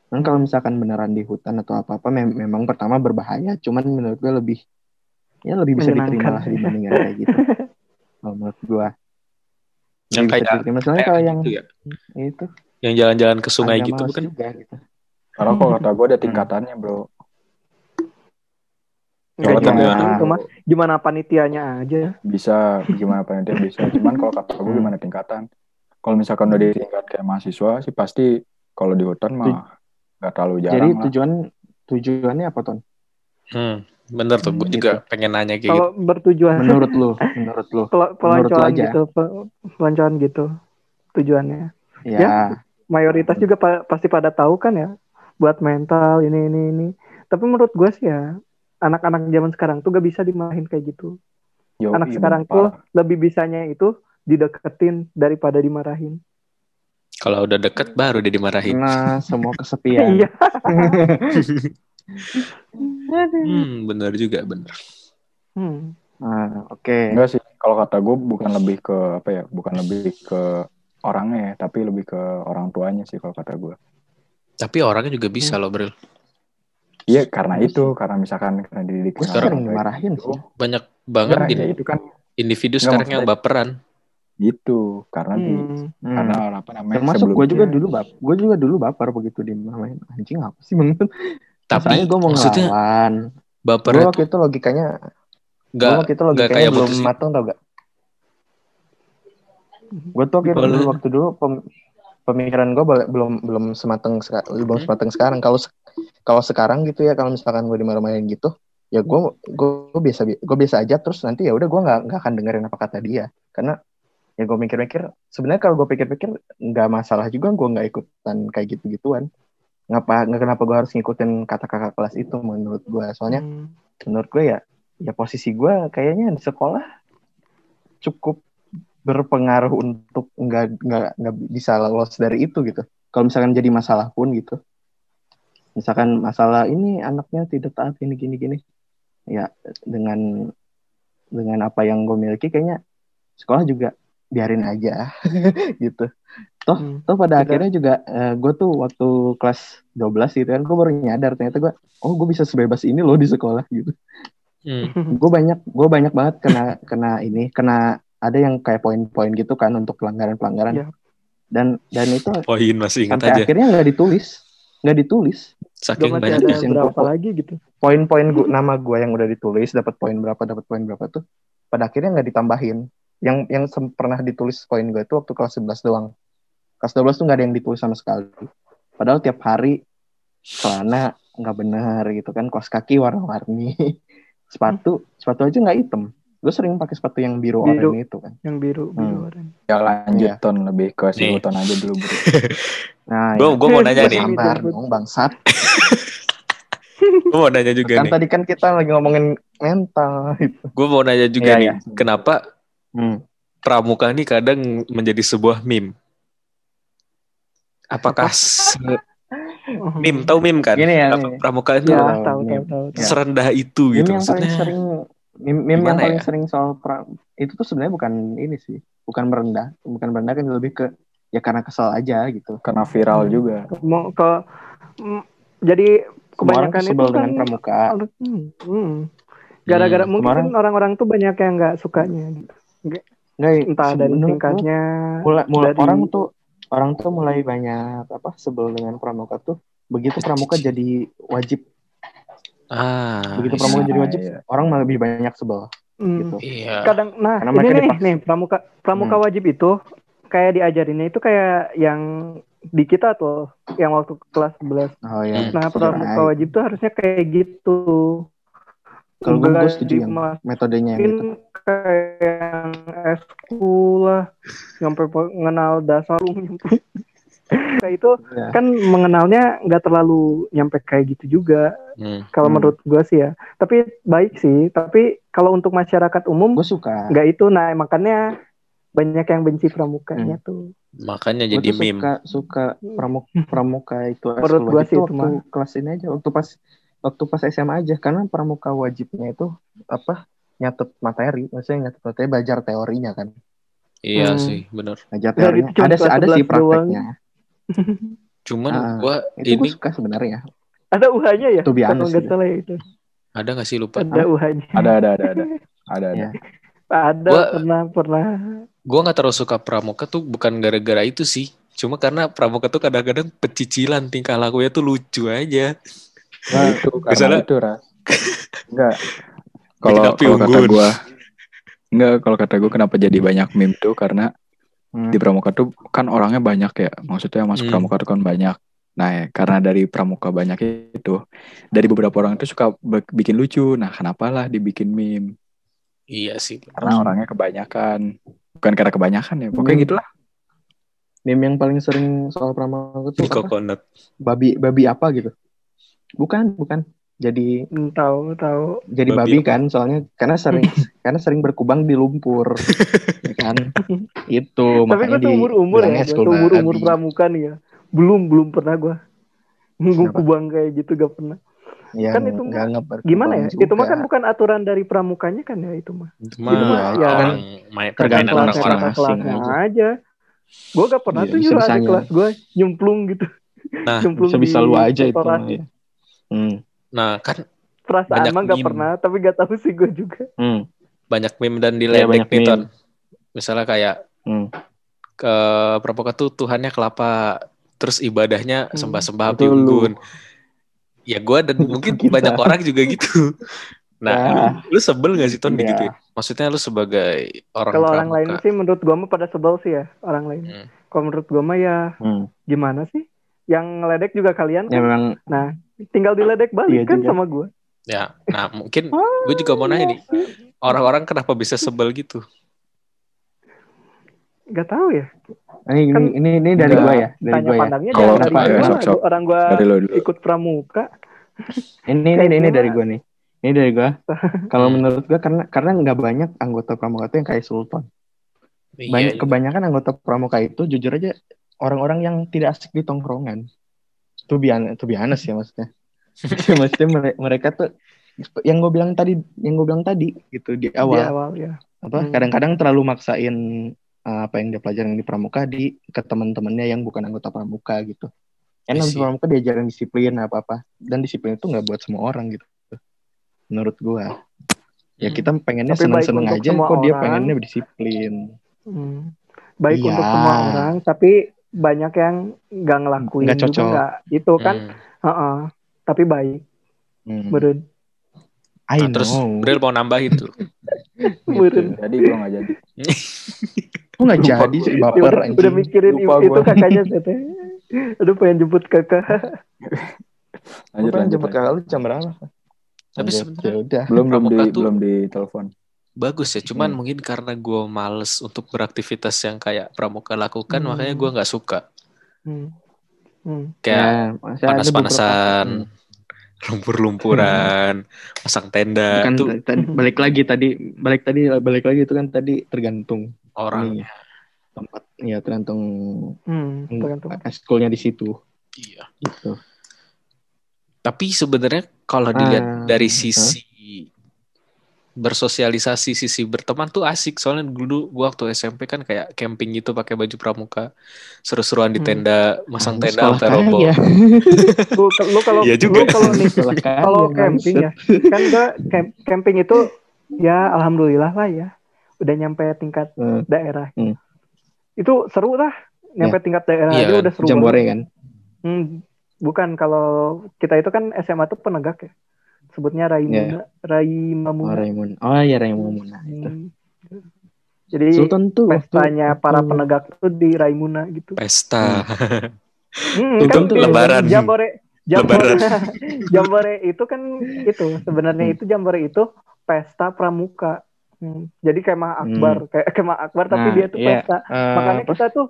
Dan kalau misalkan beneran di hutan atau apa-apa mem- memang pertama berbahaya, cuman menurut gue lebih ya lebih bisa diterima lah dibandingkan kayak gitu. [laughs] Kalau menurut gue. Yang kayak- Kayak kalau yang gitu ya. itu Yang jalan-jalan ke sungai agak gitu bukan? juga gitu. Karena kok kata gue ada tingkatannya bro. Kalau gimana gimana? mah gimana panitianya aja. Bisa gimana panitia bisa. Cuman kalau kata gue gimana tingkatan. Kalau misalkan udah di tingkat kayak mahasiswa sih pasti kalau di hutan mah nggak terlalu Jadi jarang lah. tujuan tujuannya apa ton? Hmm, bener tuh. Gue Hmm, juga pengen nanya kayak gitu. Kalau bertujuan Menurut lu, menurut lu, pel- menurut lu peloncoan aja. gitu, pe- peloncoan gitu tujuannya. ya, Ya. Mayoritas juga pa- pasti pada tahu kan ya buat mental ini ini ini. Tapi menurut gue sih ya anak-anak zaman sekarang tuh gak bisa dimarahin kayak gitu. Yo, Anak iya, sekarang parah. tuh lebih bisanya itu dideketin daripada dimarahin. Kalau udah deket baru dia dimarahin. karena semua [laughs] kesepian. Iya. Hmm, bener juga, bener. Hmm. Nah, oke. Enggak sih, kalau kata gue bukan lebih ke apa ya, bukan lebih ke orangnya ya, tapi lebih ke orang tuanya sih kalau kata gue. Tapi orangnya juga bisa loh, Bril. Iya karena itu, karena misalkan karena dididik Gue sama sering orang tua dimarahin itu. sih. Banyak banget in- ya itu kan individu sekarang yang baperan. gitu, karena di Hmm. Hmm. karena apa namanya Termasuk gue juga dulu bap, gue juga dulu baper begitu dimarahin. Anjing apa sih bang? Tapi gue mau maksudnya ngelawan. baper Gue itu waktu itu logikanya, gue nggak waktu itu logikanya kayak belum matang tau gak? Gue tuh Boleh. dulu waktu dulu pem- pemikiran gue belum belum semateng seka- belum Hmm. semateng sekarang. Kalau se- kalau sekarang gitu ya, kalau misalkan gue dimarah-marahin gitu, ya gue gue biasa gue biasa aja terus nanti ya udah gue nggak nggak akan dengerin apa kata dia karena ya gue mikir-mikir sebenarnya kalau gue pikir-pikir nggak masalah juga gue nggak ikutan kayak gitu-gituan ngapa nggak kenapa gue harus ngikutin kata kakak kelas itu menurut gue soalnya Hmm. menurut gue ya ya posisi gue kayaknya di sekolah cukup berpengaruh untuk nggak nggak nggak bisa lolos dari itu gitu kalau misalkan jadi masalah pun gitu misalkan masalah ini anaknya tidak taat ini gini gini ya dengan dengan apa yang gue miliki kayaknya sekolah juga biarin aja [laughs] gitu toh Hmm. toh pada Tidak. akhirnya juga gue tuh waktu kelas 12 gitu kan gue baru nyadar ternyata gue oh gue bisa sebebas ini loh di sekolah gitu Hmm. gue banyak gue banyak banget kena kena ini kena ada yang kayak poin-poin gitu kan untuk pelanggaran pelanggaran Iya. dan dan itu Poin masih ingat sampai aja. akhirnya nggak ditulis nggak ditulis Saking banyak. ada Yang berapa lagi gitu. poin-poin gua, nama gue yang udah ditulis dapat poin berapa dapat poin berapa tuh pada akhirnya nggak ditambahin yang yang pernah ditulis poin gue itu waktu kelas 11 doang kelas 12 tuh nggak ada yang ditulis sama sekali padahal tiap hari celana nggak benar gitu kan kaos kaki warna-warni [laughs] sepatu sepatu aja nggak hitam gue sering pakai sepatu yang biru Biru. oranye itu kan Yang biru, biru Hmm. oranye. Ya lanjut Iya. ton lebih ke si Nih. Uton aja dulu bro. [laughs] nah Gue ya, gue mau nanya nih. sabar dong bangsat [laughs] Gue mau nanya juga kan nih. tadi kan kita lagi ngomongin mental gitu Gue mau nanya juga Iya, nih. iya. Kenapa hmm. pramuka ini kadang menjadi sebuah meme? Apakah se- [laughs] meme tahu meme kan? Gini ya, Apa nih. pramuka itu Ya, Tahu, tahu, tahu, tahu. Ya. serendah itu gitu yang paling maksudnya? sering meme, meme yang Gimana paling ya? sering soal pra, itu tuh sebenarnya bukan ini sih bukan merendah bukan merendah kan lebih ke ya karena kesel aja gitu Karena viral juga. Mau ke mm, jadi Semua orang kebanyakan itu kan dengan pramuka Hmm, hmm. Gara-gara Hmm, mungkin kemarin- orang-orang tuh banyak yang nggak sukanya gitu. Nggak, Entah dari tingkatnya mulai, mulai dari- orang tuh orang tuh mulai banyak apa sebel dengan pramuka tuh begitu pramuka jadi wajib Ah, begitu iya. pramuka jadi wajib iya. orang malah lebih banyak sebel Hmm. gitu Iya. kadang nah Karena ini nih nih pramuka pramuka Hmm. wajib itu kayak diajarinnya itu kayak yang di kita tuh yang waktu kelas 11 oh ya Hmm. nah pramuka wajib tuh harusnya kayak gitu kalau gue setuju yang metodenya yang gitu kayak yang eskul lah sampai mengenal dasar umum [laughs] kayak itu ya. kan mengenalnya nggak terlalu nyampe kayak gitu juga Hmm. kalau Hmm. menurut gua sih ya tapi baik sih tapi kalau untuk masyarakat umum gue suka nggak itu nah makanya banyak yang benci pramukanya tuh Makanya gue jadi tuh meme. suka suka pramuka [laughs] pramuka itu Menurut gua wajib sih itu waktu mah. kelas ini aja waktu pas waktu pas SMA aja karena pramuka wajibnya itu apa nyatet materi maksudnya nyatet materi belajar teorinya kan Iya Hmm. sih, benar. belajar teorinya ada ada sih 11 doang. Cuman Ah, gua itu gue ini suka sebenarnya ada uhanya ya ya. salah ya itu ada nggak sih lupa? ada uhanya Ada ada ada ada. Ada ada. Ya. [laughs] ada Gua- pernah pernah Gua nggak terlalu suka pramuka tuh bukan gara-gara itu sih. Cuma karena pramuka tuh kadang-kadang pecicilan tingkah lakunya tuh lucu aja. Nah, itu karena itu Ras. Enggak. Kalau kata gua enggak kalau kata gua kenapa jadi banyak meme tuh karena Hmm. di pramuka tuh kan orangnya banyak ya. Maksudnya yang masuk Hmm. pramuka tuh kan banyak. Nah, ya, karena dari pramuka banyak itu, dari beberapa orang itu suka bikin lucu. Nah, kenapa lah dibikin meme? Iya sih. Karena orangnya kebanyakan. Bukan karena kebanyakan ya. Pokoknya Hmm. gitulah. meme yang paling sering soal pramuka coconut. babi babi apa gitu bukan bukan jadi tahu tahu jadi Babi babi, kan soalnya karena sering [laughs] karena sering berkubang di lumpur ya kan? [laughs] Itu tapi makanya gue tuh umur umur ya tuh umur umur pramuka nih ya. Belum belum pernah gue Kenapa? [laughs] kubang kayak gitu gak pernah. Ya, kan itu nggak ngeberkubang gimana ya? Itu mah juga. kan bukan aturan dari pramukanya kan ya itu mah? Itu Itu mah mah ya, main tergantung orang-orang. kelasnya aja. gue gak pernah Iya, tuh nyuruh adik kelas gue nyemplung gitu. Nah, nyemplung bisa bisa di lu aja itu mah, ya. hmm. Nah, kan perasaan Banyak mah gak meme. pernah tapi gak tahu sih gue juga Hmm. banyak meme dan diledek banyak nih, meme. Ton. Misalnya kayak Hmm. ke pramuka tuh Tuhannya kelapa, terus ibadahnya Hmm, sembah-sembah api unggun. Ya gue dan [laughs] mungkin Kita. banyak orang juga gitu. [laughs] Nah, Ya. lu, lu sebel gak sih Ton Iya. digituin? Maksudnya lu sebagai orang kalau orang lain sih menurut gue mah pada sebel sih ya orang lain Hmm. kalau menurut gue mah ya Hmm. gimana sih yang ngeledek juga kalian ya kan memang tinggal diledek balik Iya kan juga. sama gue Ya, nah mungkin [laughs] gue juga mau nanya nih, orang-orang kenapa bisa sebel gitu? Gak tahu ya ini Kan- ini ini, ini dari gua ya dari tanya gua ya pandangnya Kalau dari ya, sok-sok. orang dulu. ikut pramuka ini ini ini dari gua nih ini dari gua [laughs] kalau menurut gua karena karena nggak banyak anggota pramuka itu yang kayak Sultan Iya, banyak iya. kebanyakan anggota pramuka itu jujur aja orang-orang yang tidak asik di tongkrongan tuh bian tuh biasa ya maksudnya Ya, [laughs] maksudnya mere- mereka tuh yang gue bilang tadi yang gue bilang tadi gitu di Di awal awal ya. apa Hmm. kadang-kadang terlalu maksain uh, apa yang dia pelajarin di pramuka di ke teman-temannya yang bukan anggota pramuka gitu kan I anggota see. pramuka diajarin disiplin apa apa dan disiplin itu nggak buat semua orang gitu menurut gua ya Hmm. kita pengennya baik seneng-seneng aja kok dia orang. pengennya disiplin Hmm. Baik Iya. untuk semua orang, tapi banyak yang nggak ngelakuin Nggak juga cocok. nggak itu kan. Hmm. Heeh. Tapi baik, hmm. meren. I Nah, terus Bril mau nambah itu. [laughs] Meren. Jadi gue gak jadi. kok nggak jadi gua. sih Ya baper udah, anjing udah mikirin Lupa itu gua. kakaknya tete. Aduh pengen jemput kakak. Lanjut, pengen lanjut. jemput kakak lu jam berapa Tapi sebenarnya ya udah Belum belum di belum di telepon. Bagus ya, cuman Hmm. mungkin karena gue males untuk beraktivitas yang kayak pramuka lakukan, Hmm. makanya gue nggak suka. Hmm. Hmm. Kayak Ya, panas-panasan, beberapa- lumpur-lumpuran, [laughs] pasang tenda Bukan tuh balik lagi tadi balik tadi balik lagi itu kan tadi tergantung orang. ininya. tempat ya tergantung Hmm. Tergantung. eskulnya di situ Iya. gitu. Tapi sebenarnya kalau dilihat Ah, dari huh? Bersosialisasi, sisi berteman tuh asik. Soalnya dulu gua waktu SMP kan kayak camping gitu pakai baju pramuka, seru-seruan di Hmm. tenda, masang Anda tenda sampai roboh. kaya. Lu, lu kalau Iya juga. lu kalau nih kalau bangsat. camping ya kan gua camp- camping itu ya alhamdulillah lah ya udah nyampe tingkat Hmm, daerah Hmm. itu seru lah nyampe tingkat daerah Iya aja kan? udah seru Jambore banget. kan. Hmm, bukan kalau kita itu kan SMA tuh penegak ya sebutnya Raimuna Oh, Raimamuna. Oh iya Raimund. Nah, itu. Hmm. jadi Sultan tuh waktu- pestanya para waktu- penegak tuh di Raimuna gitu Pesta. [laughs] Hmm, Sultan kan tuh lebaran. Jambore Jambore, Lebaran. [laughs] Jambore itu kan itu sebenarnya Hmm. itu Jambore itu pesta pramuka. Hmm, Jadi kemah akbar, kayak kemah akbar tapi Nah, dia tuh iya. pesta. Eh, Makanya apa? kita tuh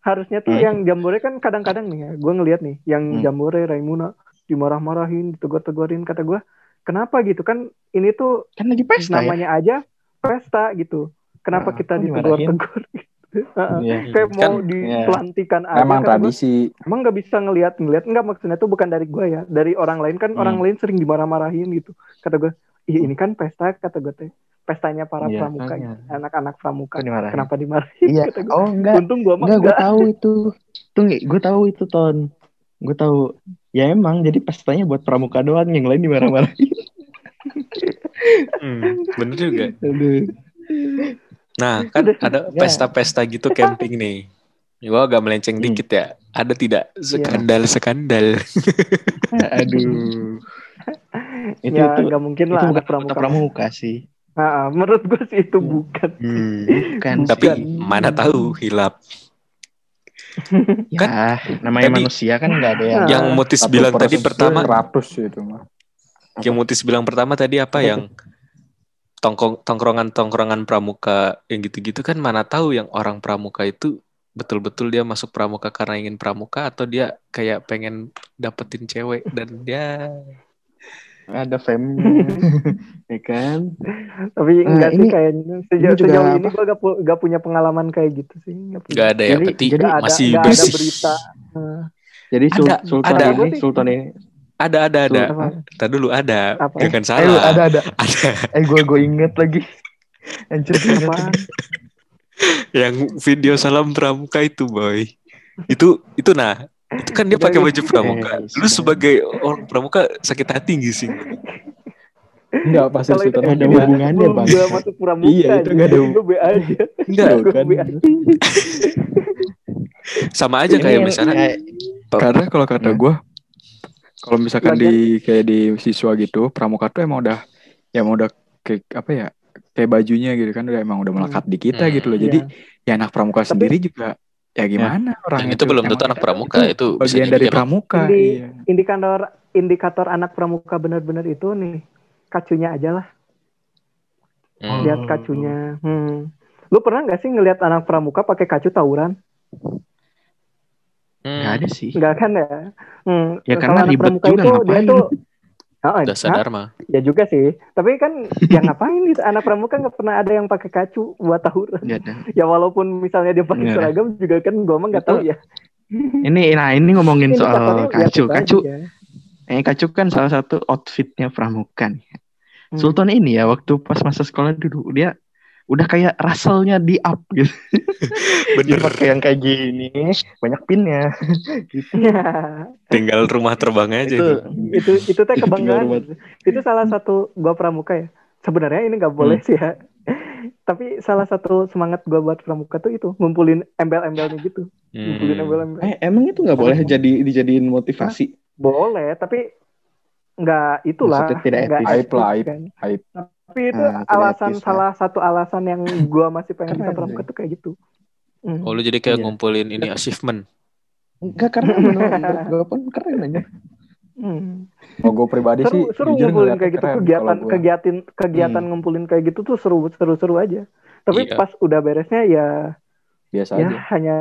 harusnya tuh Hmm. yang Jambore kan kadang-kadang nih ya, gue ngeliat nih yang Hmm. Jambore Raimuna dimarah-marahin, ditegur-tegurin kata gue, kenapa gitu kan ini tuh kan lagi pesta ya. namanya aja pesta gitu. Kenapa Nah, kita dimarahin? ditegur-tegur? gitu? [laughs] Heeh. Iya. Kayak mau Kan, dipelantikan aja. Emang gua tradisi. emang nggak bisa ngelihat ngelihat nggak maksudnya tuh bukan dari gue ya dari orang lain kan Hmm. orang lain sering dimarah-marahin gitu kata gue ih ini kan pesta kata gue teh pestanya para Iya, pramuka anak-anak pramuka dimarahin? kenapa dimarahin Iya. kata gue Oh enggak. untung gue mah Enggak, gue enggak tahu itu. Tuh, gue tahu itu ton. Gue tahu. Ya emang, jadi pestanya buat pramuka doang, yang lain dimarah-marahin. [laughs] Hmm, bener juga. Aduh. Nah, kan ada Ya. pesta-pesta gitu camping nih. Gua agak melenceng Hmm. dikit ya. Ada tidak Iya. skandal-skandal? [laughs] Aduh. [laughs] itu ya itu nggak mungkin itu lah bukan anak pramuka pramuka sih. Ah, ah, menurut gue sih itu bukan Hmm. Bukan. Tapi Bukan. mana tahu hilap. Ya, namanya tadi- manusia kan nggak ada yang. Yang Mutis bilang tadi pertama, 100 itu mah. yang Mutis bilang pertama tadi apa yang tongkong tongkrongan-tongkrongan pramuka yang gitu-gitu kan mana tahu yang orang pramuka itu betul-betul dia masuk pramuka karena ingin pramuka atau dia kayak pengen dapetin cewek dan dia ada fem [laughs] ya kan tapi Nah, enggak sih ini- kayaknya sejauh, ini juga sejauh ini apa? gue gak, pu- gak punya pengalaman kayak gitu sih punya. nggak ada ya Jadi- jadi Nggak ada, masih nggak ada berita Ah, jadi sul- Ada, sultan ada. ini sultan ini ada ada ada apa? Tadi dulu ada Apa? jangan eh salah ada ada ada eh gue gue inget lagi anjir Apaan? lagi. yang video salam pramuka itu boy itu itu nah itu kan dia pakai baju pramuka lu sebagai orang pramuka sakit hati gak sih Enggak pasti itu Sultan ada hubungannya, Bang. gue masuk pramuka Iya, itu nggak ada gue be aja enggak Gua kan. sama aja kayak yang- misalnya Karena kalau kata Hmm. gue, kalau misalkan di kayak di siswa gitu, pramuka tuh emang udah, ya emang udah kayak apa ya, kayak bajunya gitu kan, udah emang udah melekat di kita Hmm. gitu loh. Jadi Iya. ya anak pramuka Tapi- sendiri juga, ya gimana orang dan itu belum tentu anak pramuka itu bisa bagian jadi dari pramuka. Indi- Iya. indikator indikator anak pramuka benar-benar itu nih kacunya aja lah Hmm. lihat kacunya hmm. lu pernah nggak sih ngelihat anak pramuka pakai kacu tawuran Hmm. nggak ada sih nggak kan ya hmm. Ya, karena anak ribet pramuka juga, itu dia tuh Oh, hah? sadar mah ya juga sih tapi kan [laughs] ya ngapain gitu anak pramuka nggak pernah ada yang pakai kacu buat tawuran ada [laughs] ya walaupun misalnya dia pakai seragam juga kan gua mah nggak tahu ya [laughs] ini nah ini ngomongin soal Indikatornya ya kacu kacu aja. eh kacu kan salah satu outfitnya pramuka nih Hmm. Sultan ini ya waktu pas masa sekolah dulu dia udah kayak raselnya di up gitu. Bener. pakai yang kayak gini, banyak pinnya. gitu. Tinggal rumah terbang aja Itu itu. itu itu teh kebanggaan itu salah satu gua pramuka ya sebenarnya ini nggak boleh sih ya tapi salah satu semangat gua buat pramuka tuh itu ngumpulin embel-embelnya gitu ngumpulin Hmm. embel-embel Eh, emang itu nggak boleh jadi dijadiin motivasi? boleh tapi nggak itulah Maksudnya tidak nggak etis. Aib lah, aib. kan. Aib. Tapi itu Ah, tidak alasan lah. salah satu alasan yang gua masih pengen bisa pramuka sih. tuh kayak gitu Hmm. Oh lu jadi kayak Iya. ngumpulin ini achievement. Enggak karena [laughs] menurut, gue pun keren aja. Hmm. Kalau gue pribadi sih seru seru jujur ngumpulin kayak gitu kegiatan kegiatan kegiatan Hmm. ngumpulin kayak gitu tuh seru seru seru aja tapi Iya. pas udah beresnya ya biasa ya aja. hanya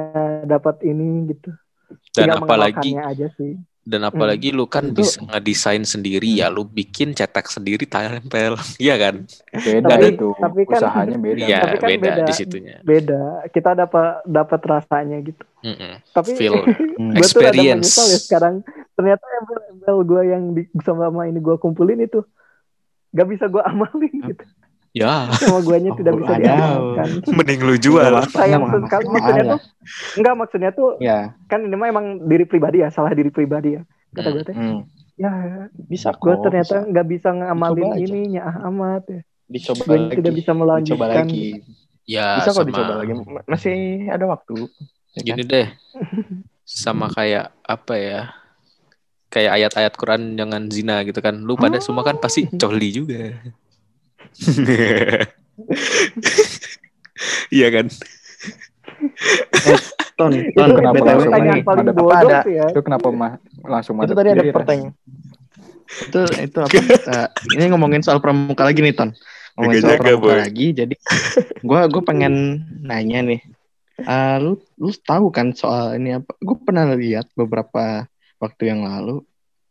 dapat ini gitu Dan Tinggal apalagi aja sih dan apalagi lu kan Itu- bisa ngedesain sendiri ya, lu bikin cetak sendiri tempel. [laughs] Iya kan? Beda Tapi- itu. tapi kan- Usahanya [laughs] beda. Iya, Tapi kan beda, beda. di situnya. beda kita dapat dapat rasanya gitu Mm-mm. tapi Feel [laughs] Hmm. tuh experience. ya sekarang ternyata embel-embel gue yang di, sama ini gue kumpulin itu gak bisa gue amalin gitu Ya, sama guanya [laughs] tidak Oh, bisa ada. diamalkan mending lu jual. sayang sekali maksudnya tuh enggak maksudnya tuh Ya, kan ini mah emang diri pribadi ya salah diri pribadi ya kata gue teh hmm. ya bisa kok. gue ternyata bisa. nggak bisa ngamalin Dicoba aja. ini nyah amat ya dicoba gue lagi. tidak bisa dicoba melanjutkan lagi. Ya, Bisa kok sama dicoba lagi. Ma- Masih ada waktu. Ya kan? gini deh. Sama kayak apa ya? Kayak ayat-ayat Quran jangan zina gitu kan. Lu pada semua kan pasti coli juga. [laughs] Iya kan? Ton, itu, ton Itu kenapa itu langsung pertanyaan ini? paling apa ada? ya Itu kenapa mah langsung Itu madep tadi ada pertanyaan. Itu itu apa? [laughs] eh, ini ngomongin soal pramuka lagi nih, Ton. Ngomongin soal pramuka Boy. lagi. Jadi gua gua pengen nanya nih. Eh, lu lu tahu kan soal ini apa? Gue pernah lihat beberapa waktu yang lalu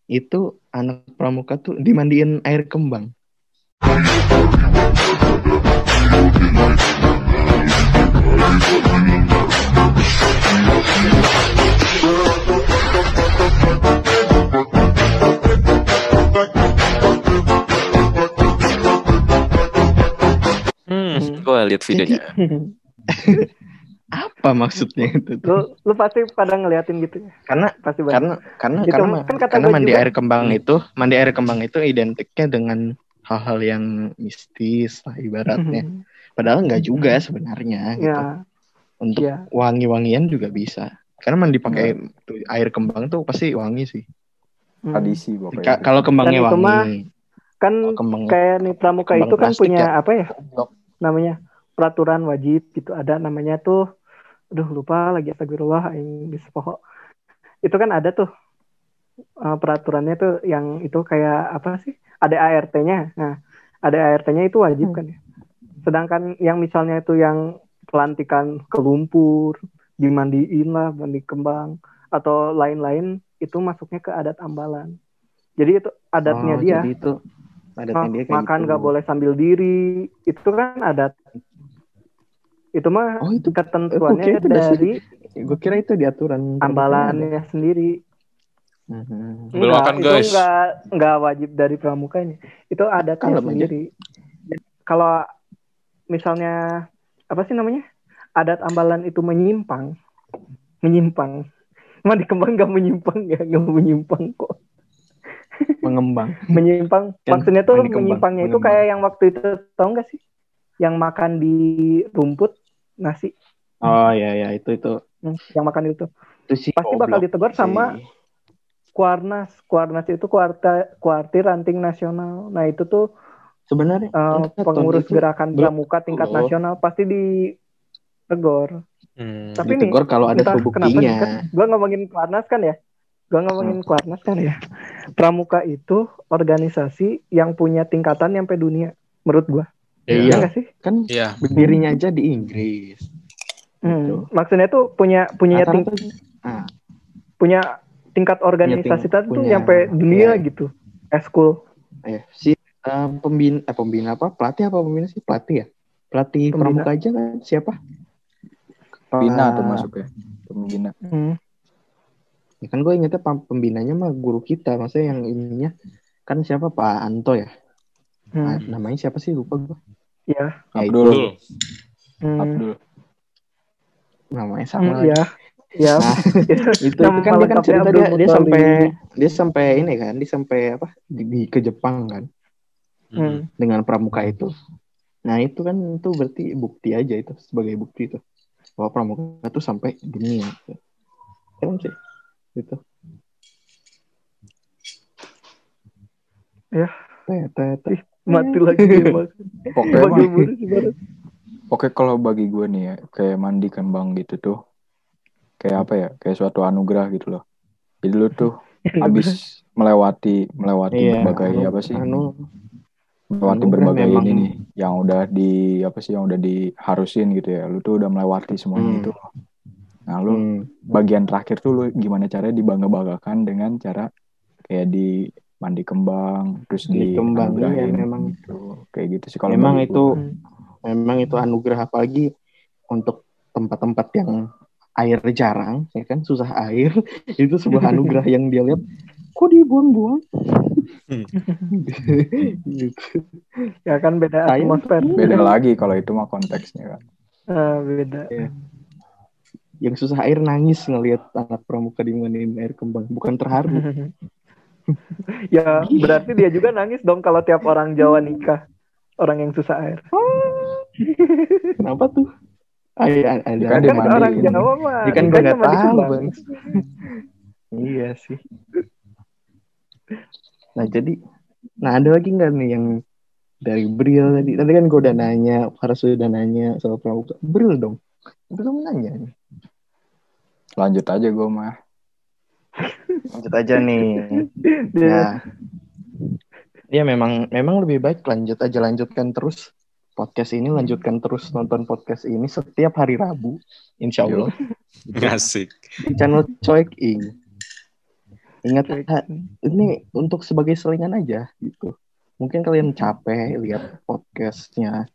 itu anak pramuka tuh dimandiin air kembang. Hmm, gua lihat videonya. [laughs] Apa maksudnya itu? tuh? lu lu pasti pada ngeliatin gitu ya Karena pasti banget karena karena Gitu, karena, kan kata karena mandi juga- air kembang itu mandi air kembang itu identiknya dengan hal-hal yang mistis lah ibaratnya. Padahal nggak juga sebenarnya gitu. ya Untuk ya wangi-wangian juga bisa. Karena mandi pakai tuh air kembang tuh pasti wangi sih. Hmm. Tradisi pokoknya. Ka- kalau kembangnya Dan itu mah wangi, kan kembang kayak nih pramuka itu kan punya ya. apa ya namanya peraturan wajib gitu ada namanya tuh aduh lupa lagi astagfirullah aing bisa pokok itu kan ada tuh uh, peraturannya tuh yang itu kayak apa sih ada ART-nya nah ada ART-nya itu wajib kan ya. Sedangkan yang misalnya itu yang pelantikan ke lumpur dimandiin lah mandi kembang atau lain-lain itu masuknya ke adat ambalan. Jadi itu adatnya Oh, dia. Jadi itu adatnya Ma- dia kayak makan gitu. nggak boleh sambil diri itu kan adat. Itu mah Oh itu ketentuannya itu dari gue kira itu di aturan ambalannya sendiri Mhm. Belum enggak makan, itu guys. enggak enggak wajib dari pramukanya itu adatnya Kalem aja. sendiri kalau misalnya apa sih namanya adat ambalan itu menyimpang menyimpang Emang di kembang nggak menyimpang ya nggak menyimpang kok Mengembang. [laughs] menyimpang Kan maksudnya tuh kembang, menyimpangnya itu mengembang. kayak yang waktu itu tau nggak sih yang makan di rumput nasi Oh ya ya itu itu Hmm, yang makan itu itu sih Pasti bakal ditegur sama sih. Kuarnas Kuarnas itu kuarta kuartir ranting nasional. Nah itu tuh sebenarnya eh, Ton, pengurus itu gerakan pramuka tingkat nasional pasti ditegur Hmm. Tapi nih, ditegur kalau ada entah kenapa nih, terbuktinya. kan? Gua ngomongin Kuarnas kan ya? Gua ngomongin Kuarnas kan ya? Pramuka itu organisasi yang punya tingkatan sampai dunia menurut gua. Ya, Iya. iya nggak sih? Kan Iya. berdirinya aja di Inggris. Hmm, Gitu. maksudnya tuh punya punya ting- ah, punya tingkat organisasi ting- tadi tuh sampai dunia iya. gitu eskul eh, si eh, pembina eh, pembina apa pelatih apa pembina sih pelatih ya pelatih Pembina. pramuka aja kan siapa Pembina Ah, tuh masuk ya. Pembina. Hmm. ya kan gue ingetnya pem- pembinanya mah guru kita maksudnya yang ininya kan siapa Pak Anto ya Nah, Hmm. namanya siapa sih lupa gue Ya. ya, itu, Abdul. Betul. Hmm. Abdul. namanya Hmm, sama lagi. ya. Ya. Nah, [laughs] itu, itu kan dia kan cerita dia, dia Muthalib. sampai dia sampai ini kan dia sampai apa di, di- ke Jepang kan Hmm. dengan pramuka itu nah itu kan itu berarti bukti aja itu sebagai bukti itu bahwa pramuka itu sampai dunia keren sih gitu Ya. Teh, teh, teh. Mati lagi dia Mas. Pokoknya. Oke kalau bagi gue nih ya kayak mandi kembang gitu tuh kayak apa ya kayak suatu anugerah gitu loh. Jadi lu tuh [laughs] habis melewati melewati Iya, berbagai anu- apa sih anu melewati anugerah berbagai memang. ini nih yang udah di apa sih yang udah diharusin gitu ya. Lu tuh udah melewati semuanya Hmm. itu. Nah lu hmm, bagian terakhir tuh lu gimana caranya dibangga-banggakan dengan cara kayak di mandi kembang terus Di di kembang, iya, anugerahin memang. gitu. kayak gitu sih kalau memang itu gue. Memang itu anugerah apalagi untuk tempat-tempat yang air jarang ya kan susah air [laughs] itu sebuah anugerah yang dia lihat kok dibuang-buang Hmm. [laughs] gitu. Ya kan beda Sayang. atmosfer. beda lagi kalau itu mah konteksnya kan Ah, beda. yang susah air nangis ngelihat anak pramuka dimandiin air kembang bukan terharu [laughs] ya berarti dia juga nangis dong kalau tiap orang Jawa nikah orang yang susah air. kenapa tuh Ah, iya, ada Kan Kan dimandiin. orang Jawa mah dia kan gue nikahnya nggak tahu bang iya sih. Nah jadi nah ada lagi nggak nih yang dari Bril tadi? Tadi kan gue udah nanya harus udah nanya soal pramuka. Bril dong. Belum nanya nih. Lanjut aja gue mah. Lanjut aja nih. Ya ya memang memang lebih baik lanjut aja lanjutkan terus podcast ini lanjutkan terus nonton podcast ini setiap hari Rabu Insya Allah. [laughs] Asik. di channel Coek Ing ingat ini untuk sebagai selingan aja gitu. Mungkin kalian capek lihat podcastnya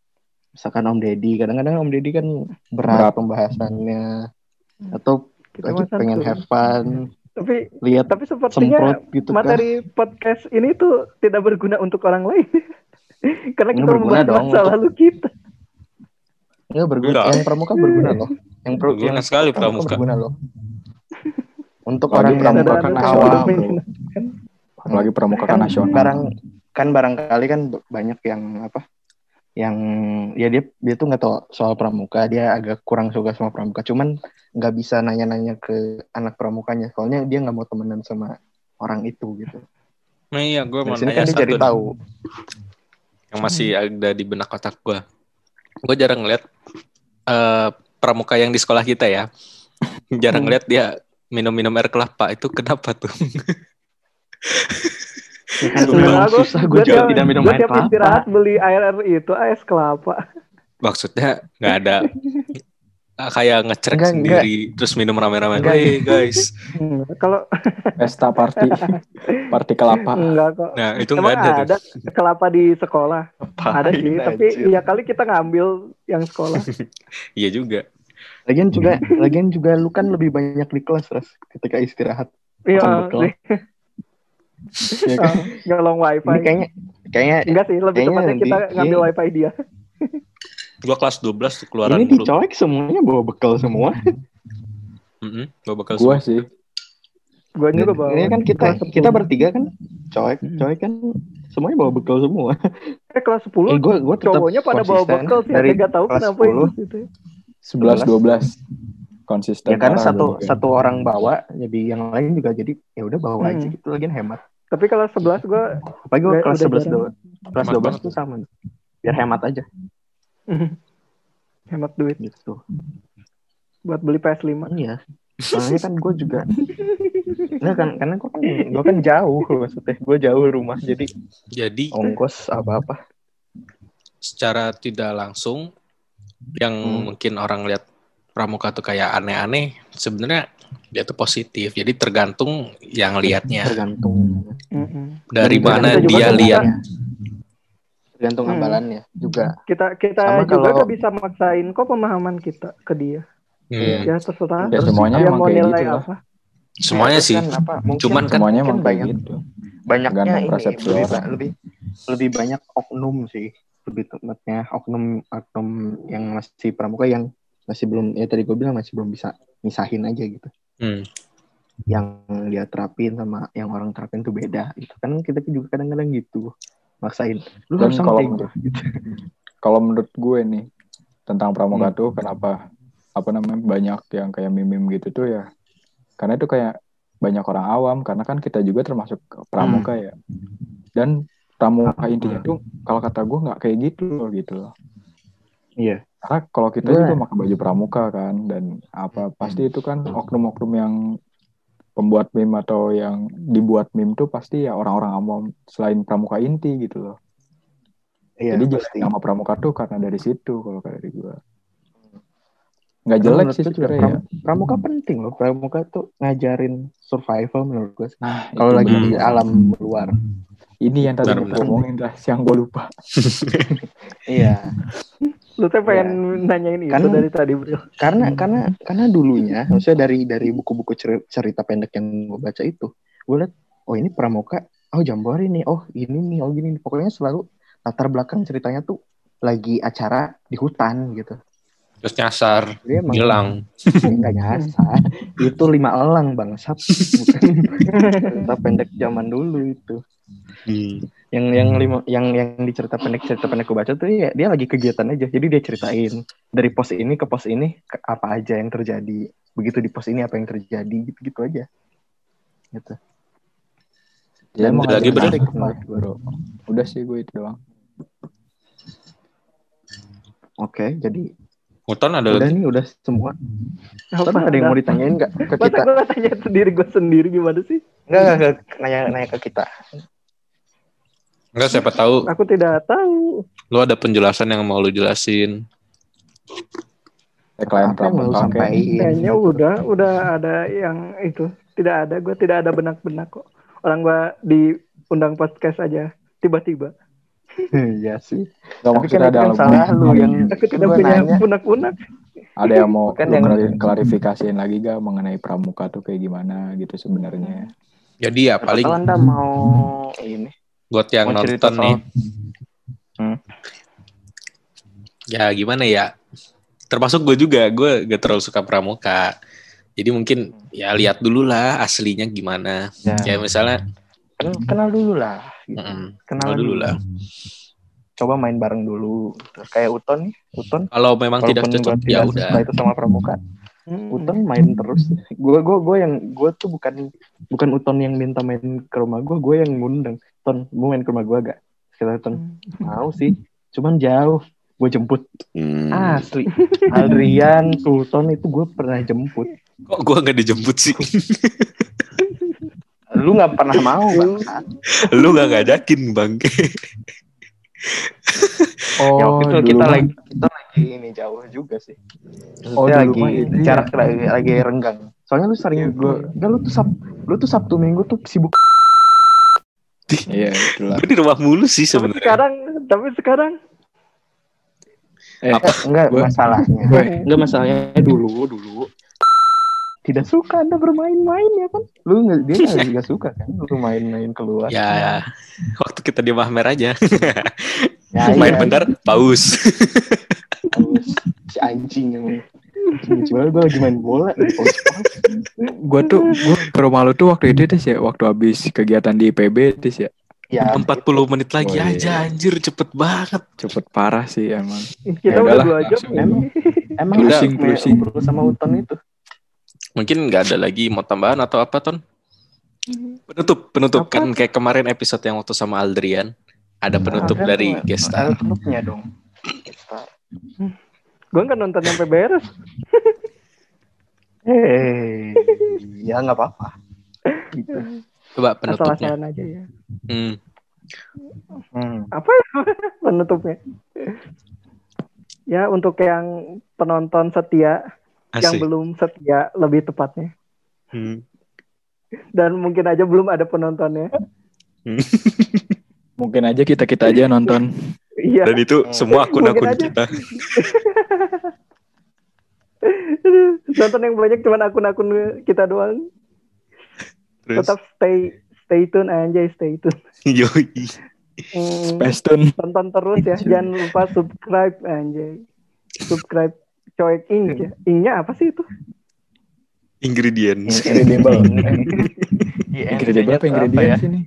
misalkan Om Deddy. Kadang-kadang Om Deddy kan berat, Berat. pembahasannya. Atau kita lagi pengen santuy. have fun Tapi lihat tapi sepertinya semprot gitu kan. materi podcast ini tuh tidak berguna untuk orang lain. [laughs] Karena kita Nggak berguna membahas dong masa untuk- lalu kita. Nggak berguna. Enggak. Yang pramuka berguna loh. Yang pro, Berguna yang sekali pramuka. berguna loh. Untuk Apalagi orang pramuka kan menghina. apalagi pramuka kan kan nasional barang kan barangkali kan banyak yang apa? Yang ya dia dia tuh nggak tahu soal pramuka, dia agak kurang suka sama pramuka. Cuman nggak bisa nanya-nanya ke anak pramukanya, soalnya dia nggak mau temenan sama orang itu gitu. Nah iya, gue mau sini nanya kan dia satu jadi tahu. Yang masih ada di benak otak gue. Gue jarang ngeliat eh, pramuka yang di sekolah kita ya. [laughs] jarang Hmm. ngeliat dia minum-minum air kelapa. Itu kenapa tuh? [laughs] Ya gua gue juga tiap- tidak minum air tiap kelapa. istirahat beli air air itu es kelapa. Maksudnya nggak ada [laughs] kayak ngecek Enggak, sendiri terus minum rame-rame. Enggak. Hey guys. [laughs] Kalau pesta party [laughs] party kelapa enggak kok. Nah itu Emang nggak ada, tuh. ada kelapa di sekolah? ada sih, tapi ya kali kita ngambil yang sekolah. [laughs] Iya juga. Lagian juga, lagian juga lu kan lebih banyak di kelas, Ras, ketika istirahat. Iya. Ya kan? nyolong Ini wifi. kayaknya, kayaknya Enggak sih, lebih kayaknya tepatnya nanti- kita ngambil iya. wifi dia. Gua kelas 12 tuh keluaran ini dulu. dicoek semuanya bawa bekal semua. Mm-mm, Gua bakal gue sih Gua juga bawa. Ini kan kita kelas 10. kita bertiga kan, coek, Hmm. coek kan semuanya bawa bekal semua. [laughs] eh kelas 10 Eh, gue gue tetap cowoknya pada bawa bekal sih, dari saya nggak tahu kelas kenapa 10. itu. Gitu. 11 12 konsisten Ya karena satu gua juga. satu orang bawa, jadi yang lain juga jadi ya udah bawa Hmm. aja gitu lagi hemat. Tapi kalau 11 gua Apalagi gue kelas udah 11 jarang. do- kelas Hemat 12 banget. tuh sama. Biar hemat aja [laughs] hemat duit gitu. buat beli PS5. Iya. Soalnya kan gue juga Nah, kan karena gue kan gue kan jauh maksudnya gue jauh rumah jadi Jadi ongkos apa apa secara tidak langsung yang Hmm. mungkin orang lihat pramuka tuh kayak aneh-aneh, sebenarnya dia tuh positif. Jadi tergantung yang lihatnya tergantung dari Dan mana dia kan lihat. Tergantung Hmm. amalannya juga Kita kita Sama juga kalau- bisa maksain kok pemahaman kita ke dia. Hmm. Ya terserah. ya semuanya Dia mau nilai gitu lah apa? Semuanya Terus sih. kan apa, mungkin Cuman kan semuanya kayak banyak gitu banyaknya ini lebih, orang. lebih lebih banyak oknum sih lebih tepatnya oknum oknum yang masih pramuka yang masih belum ya tadi gue bilang masih belum bisa misahin aja gitu Hmm. yang dia terapin sama yang orang terapin tuh beda gitu kan kita juga kadang-kadang gitu maksain. Lu Dan harus kalau menurut- gitu. Kalau menurut gue nih tentang pramuka Hmm. tuh kenapa apa namanya banyak yang kayak mimim gitu tuh ya. Karena itu kayak banyak orang awam karena kan kita juga termasuk pramuka ya. Dan pramuka intinya tuh kalau kata gue nggak kayak gitu loh gitu loh. Iya. Karena kalau kita Gue- juga pakai baju pramuka kan dan apa pasti itu kan oknum-oknum yang pembuat meme atau yang dibuat meme tuh pasti ya orang-orang awam selain pramuka inti gitu loh. Iya jadi pasti. nama pramuka tuh karena dari situ kalau dari gue nggak jelek menurut sih sebenarnya ya. pram- pramuka penting loh. Pramuka tuh ngajarin survival menurut gue nah kalau lagi bener. di alam luar ini yang tadi benar. ngomongin dah yang gue lupa [laughs] iya Lu teh pengen nanyain itu Kan- dari tadi, Bro. karena karena karena dulunya maksudnya dari dari buku-buku ceri- cerita pendek yang gue baca itu gue liat oh ini pramuka oh jambore nih oh ini nih oh gini nih. pokoknya selalu latar belakang ceritanya tuh lagi acara di hutan gitu Terus nyasar, emang hilang. [laughs] nggak nyasar itu lima elang bangsat [laughs] cerita pendek zaman dulu itu Hmm. yang yang lima yang yang di cerita pendek cerita pendek gue baca tuh ya dia lagi kegiatan aja. Jadi dia ceritain dari pos ini ke pos ini ke- apa aja yang terjadi. Begitu di pos ini apa yang terjadi gitu gitu aja. Gitu. Ya mau lagi bro udah sih gue itu doang. Oke jadi Uton ada udah lagi? nih udah semua. Apa Ntar ada yang mau ditanyain nggak ke Masa kita? gue tanya sendiri gue sendiri gimana sih? nggak nggak, nanya nanya ke kita Enggak, siapa tahu Aku tidak tahu. lu ada penjelasan yang mau lu jelasin. tagline apa yang mau pramuka kayak sampaikan Kayaknya udah udah ada yang itu. Tidak ada, gue tidak ada benak-benak kok. Orang gue diundang podcast aja tiba-tiba. [laughs] iya sih nggak tapi kan ada kan yang salah lu yang Aku tidak punya nanya unak-unak. ada yang mau [laughs] lu yang- klari- klarifikasiin lagi gak mengenai pramuka tuh kayak gimana gitu sebenarnya Jadi ya paling paling anda mau ini buat yang mau nonton soal- nih. Hmm. Ya gimana ya? Termasuk gue juga, gue gak terlalu suka pramuka. Jadi mungkin ya lihat dulu lah aslinya gimana. ya, Ya misalnya, ken- kenal dulu lah gitu. mm, kenal kenal dulu lah. coba main bareng dulu gitu. kayak Uton nih Uton Kalau memang tidak cocok, ya udah. itu sama pramuka Hmm. Uton main terus gue gue gue yang gue tuh bukan bukan Uton yang minta main ke rumah gue gue yang ngundang Ton. Mau main ke rumah gue gak kata Ton. Mau sih cuman jauh. Gue jemput. Hmm. asli. Adrian Sultan itu gue pernah jemput. Kok gue gak dijemput sih? [laughs] lu nggak pernah mau bang. Lu gak ngajakin bang. [laughs] oh ya waktu itu dulu kita lagi kita lagi ini jauh juga sih. Oh, Maksudnya dulu lagi ini. ya. jarak lagi, lagi renggang. Soalnya lu sering Iya, gua- enggak lu tuh sab lu tuh sabtu minggu tuh sibuk iya itulah Gue di rumah mulu sih Tapi sebenarnya. sekarang, tapi sekarang? Eh enggak Gua- masalahnya. gue- enggak masalahnya dulu dulu. Tidak suka anda bermain-main ya kan? Lu nggak dia nggak nggak suka kan lu main-main keluar. Ya, waktu kita di Mahmer aja. Ya, Main iya, bentar, paus. Terus si anjing yang Coba gue lagi main bola gue tuh gue ke rumah lu tuh waktu itu tis ya waktu habis kegiatan di IPB tis ya Ya 40 menit lagi Oh, iya. aja anjir, cepet banget. cepet parah sih emang kita Ya udah dua jam. Emang Emang ngobrol sama Uton itu Mungkin nggak ada lagi mau tambahan atau apa, Ton? Penutup, penutup. Apa? Kan kayak kemarin episode yang waktu sama Aldrian. Ada penutup Ada dari penutupnya dong Star. [laughs] Gue nggak nonton sampai beres. Hei Ya nggak apa-apa gitu. Coba penutupnya. Aja ya. Hmm. Hmm. Apa ya penutupnya? Ya untuk yang penonton setia, yang Asik. belum setia lebih tepatnya. Hmm. Dan mungkin aja belum ada penontonnya. [laughs] mungkin aja kita kita aja nonton Iya. Dan itu semua akun-akun aja. kita. [laughs] Nonton yang banyak cuman akun-akun kita doang. Terus, Tetap stay stay tune aja, stay tune. [laughs] yoi. Hmm, tonton terus ya. Jangan lupa subscribe anjay. Subscribe Coek Ing ya. Ingnya apa sih itu? Ingredients. Incredible. Iya, [laughs] Incredible apa apa ya? ingredients ini?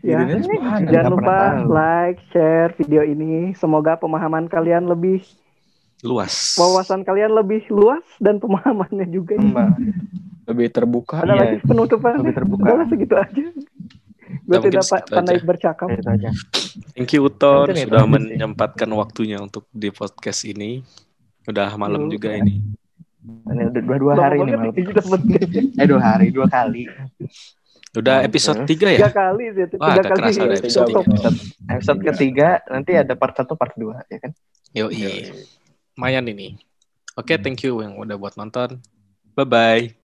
Ya. Jangan Nggak lupa like, share video ini. Semoga pemahaman kalian lebih, Luas. wawasan kalian lebih luas dan pemahamannya juga. Mbak. Lebih terbuka. Ada Iya, lagi penutupan? lebih terbuka. Udahlah segitu aja. Gue tidak pa- segitu pandai aja. bercakap. Aja. Thank you Uton Mungkin sudah menyempatkan waktunya untuk di podcast ini. Udah malam Lu, juga ya. ini. Ini udah dua, dua hari nih malam. Eh dua hari, dua kali. Udah episode 3 ya? Tiga kali sih, Wah, tiga gak kali. kerasa udah episode tiga. Episode, episode ketiga nanti ada part satu, part dua, ya kan? Yoi. Lumayan ini. Oke, thank you yang udah buat nonton. Bye-bye.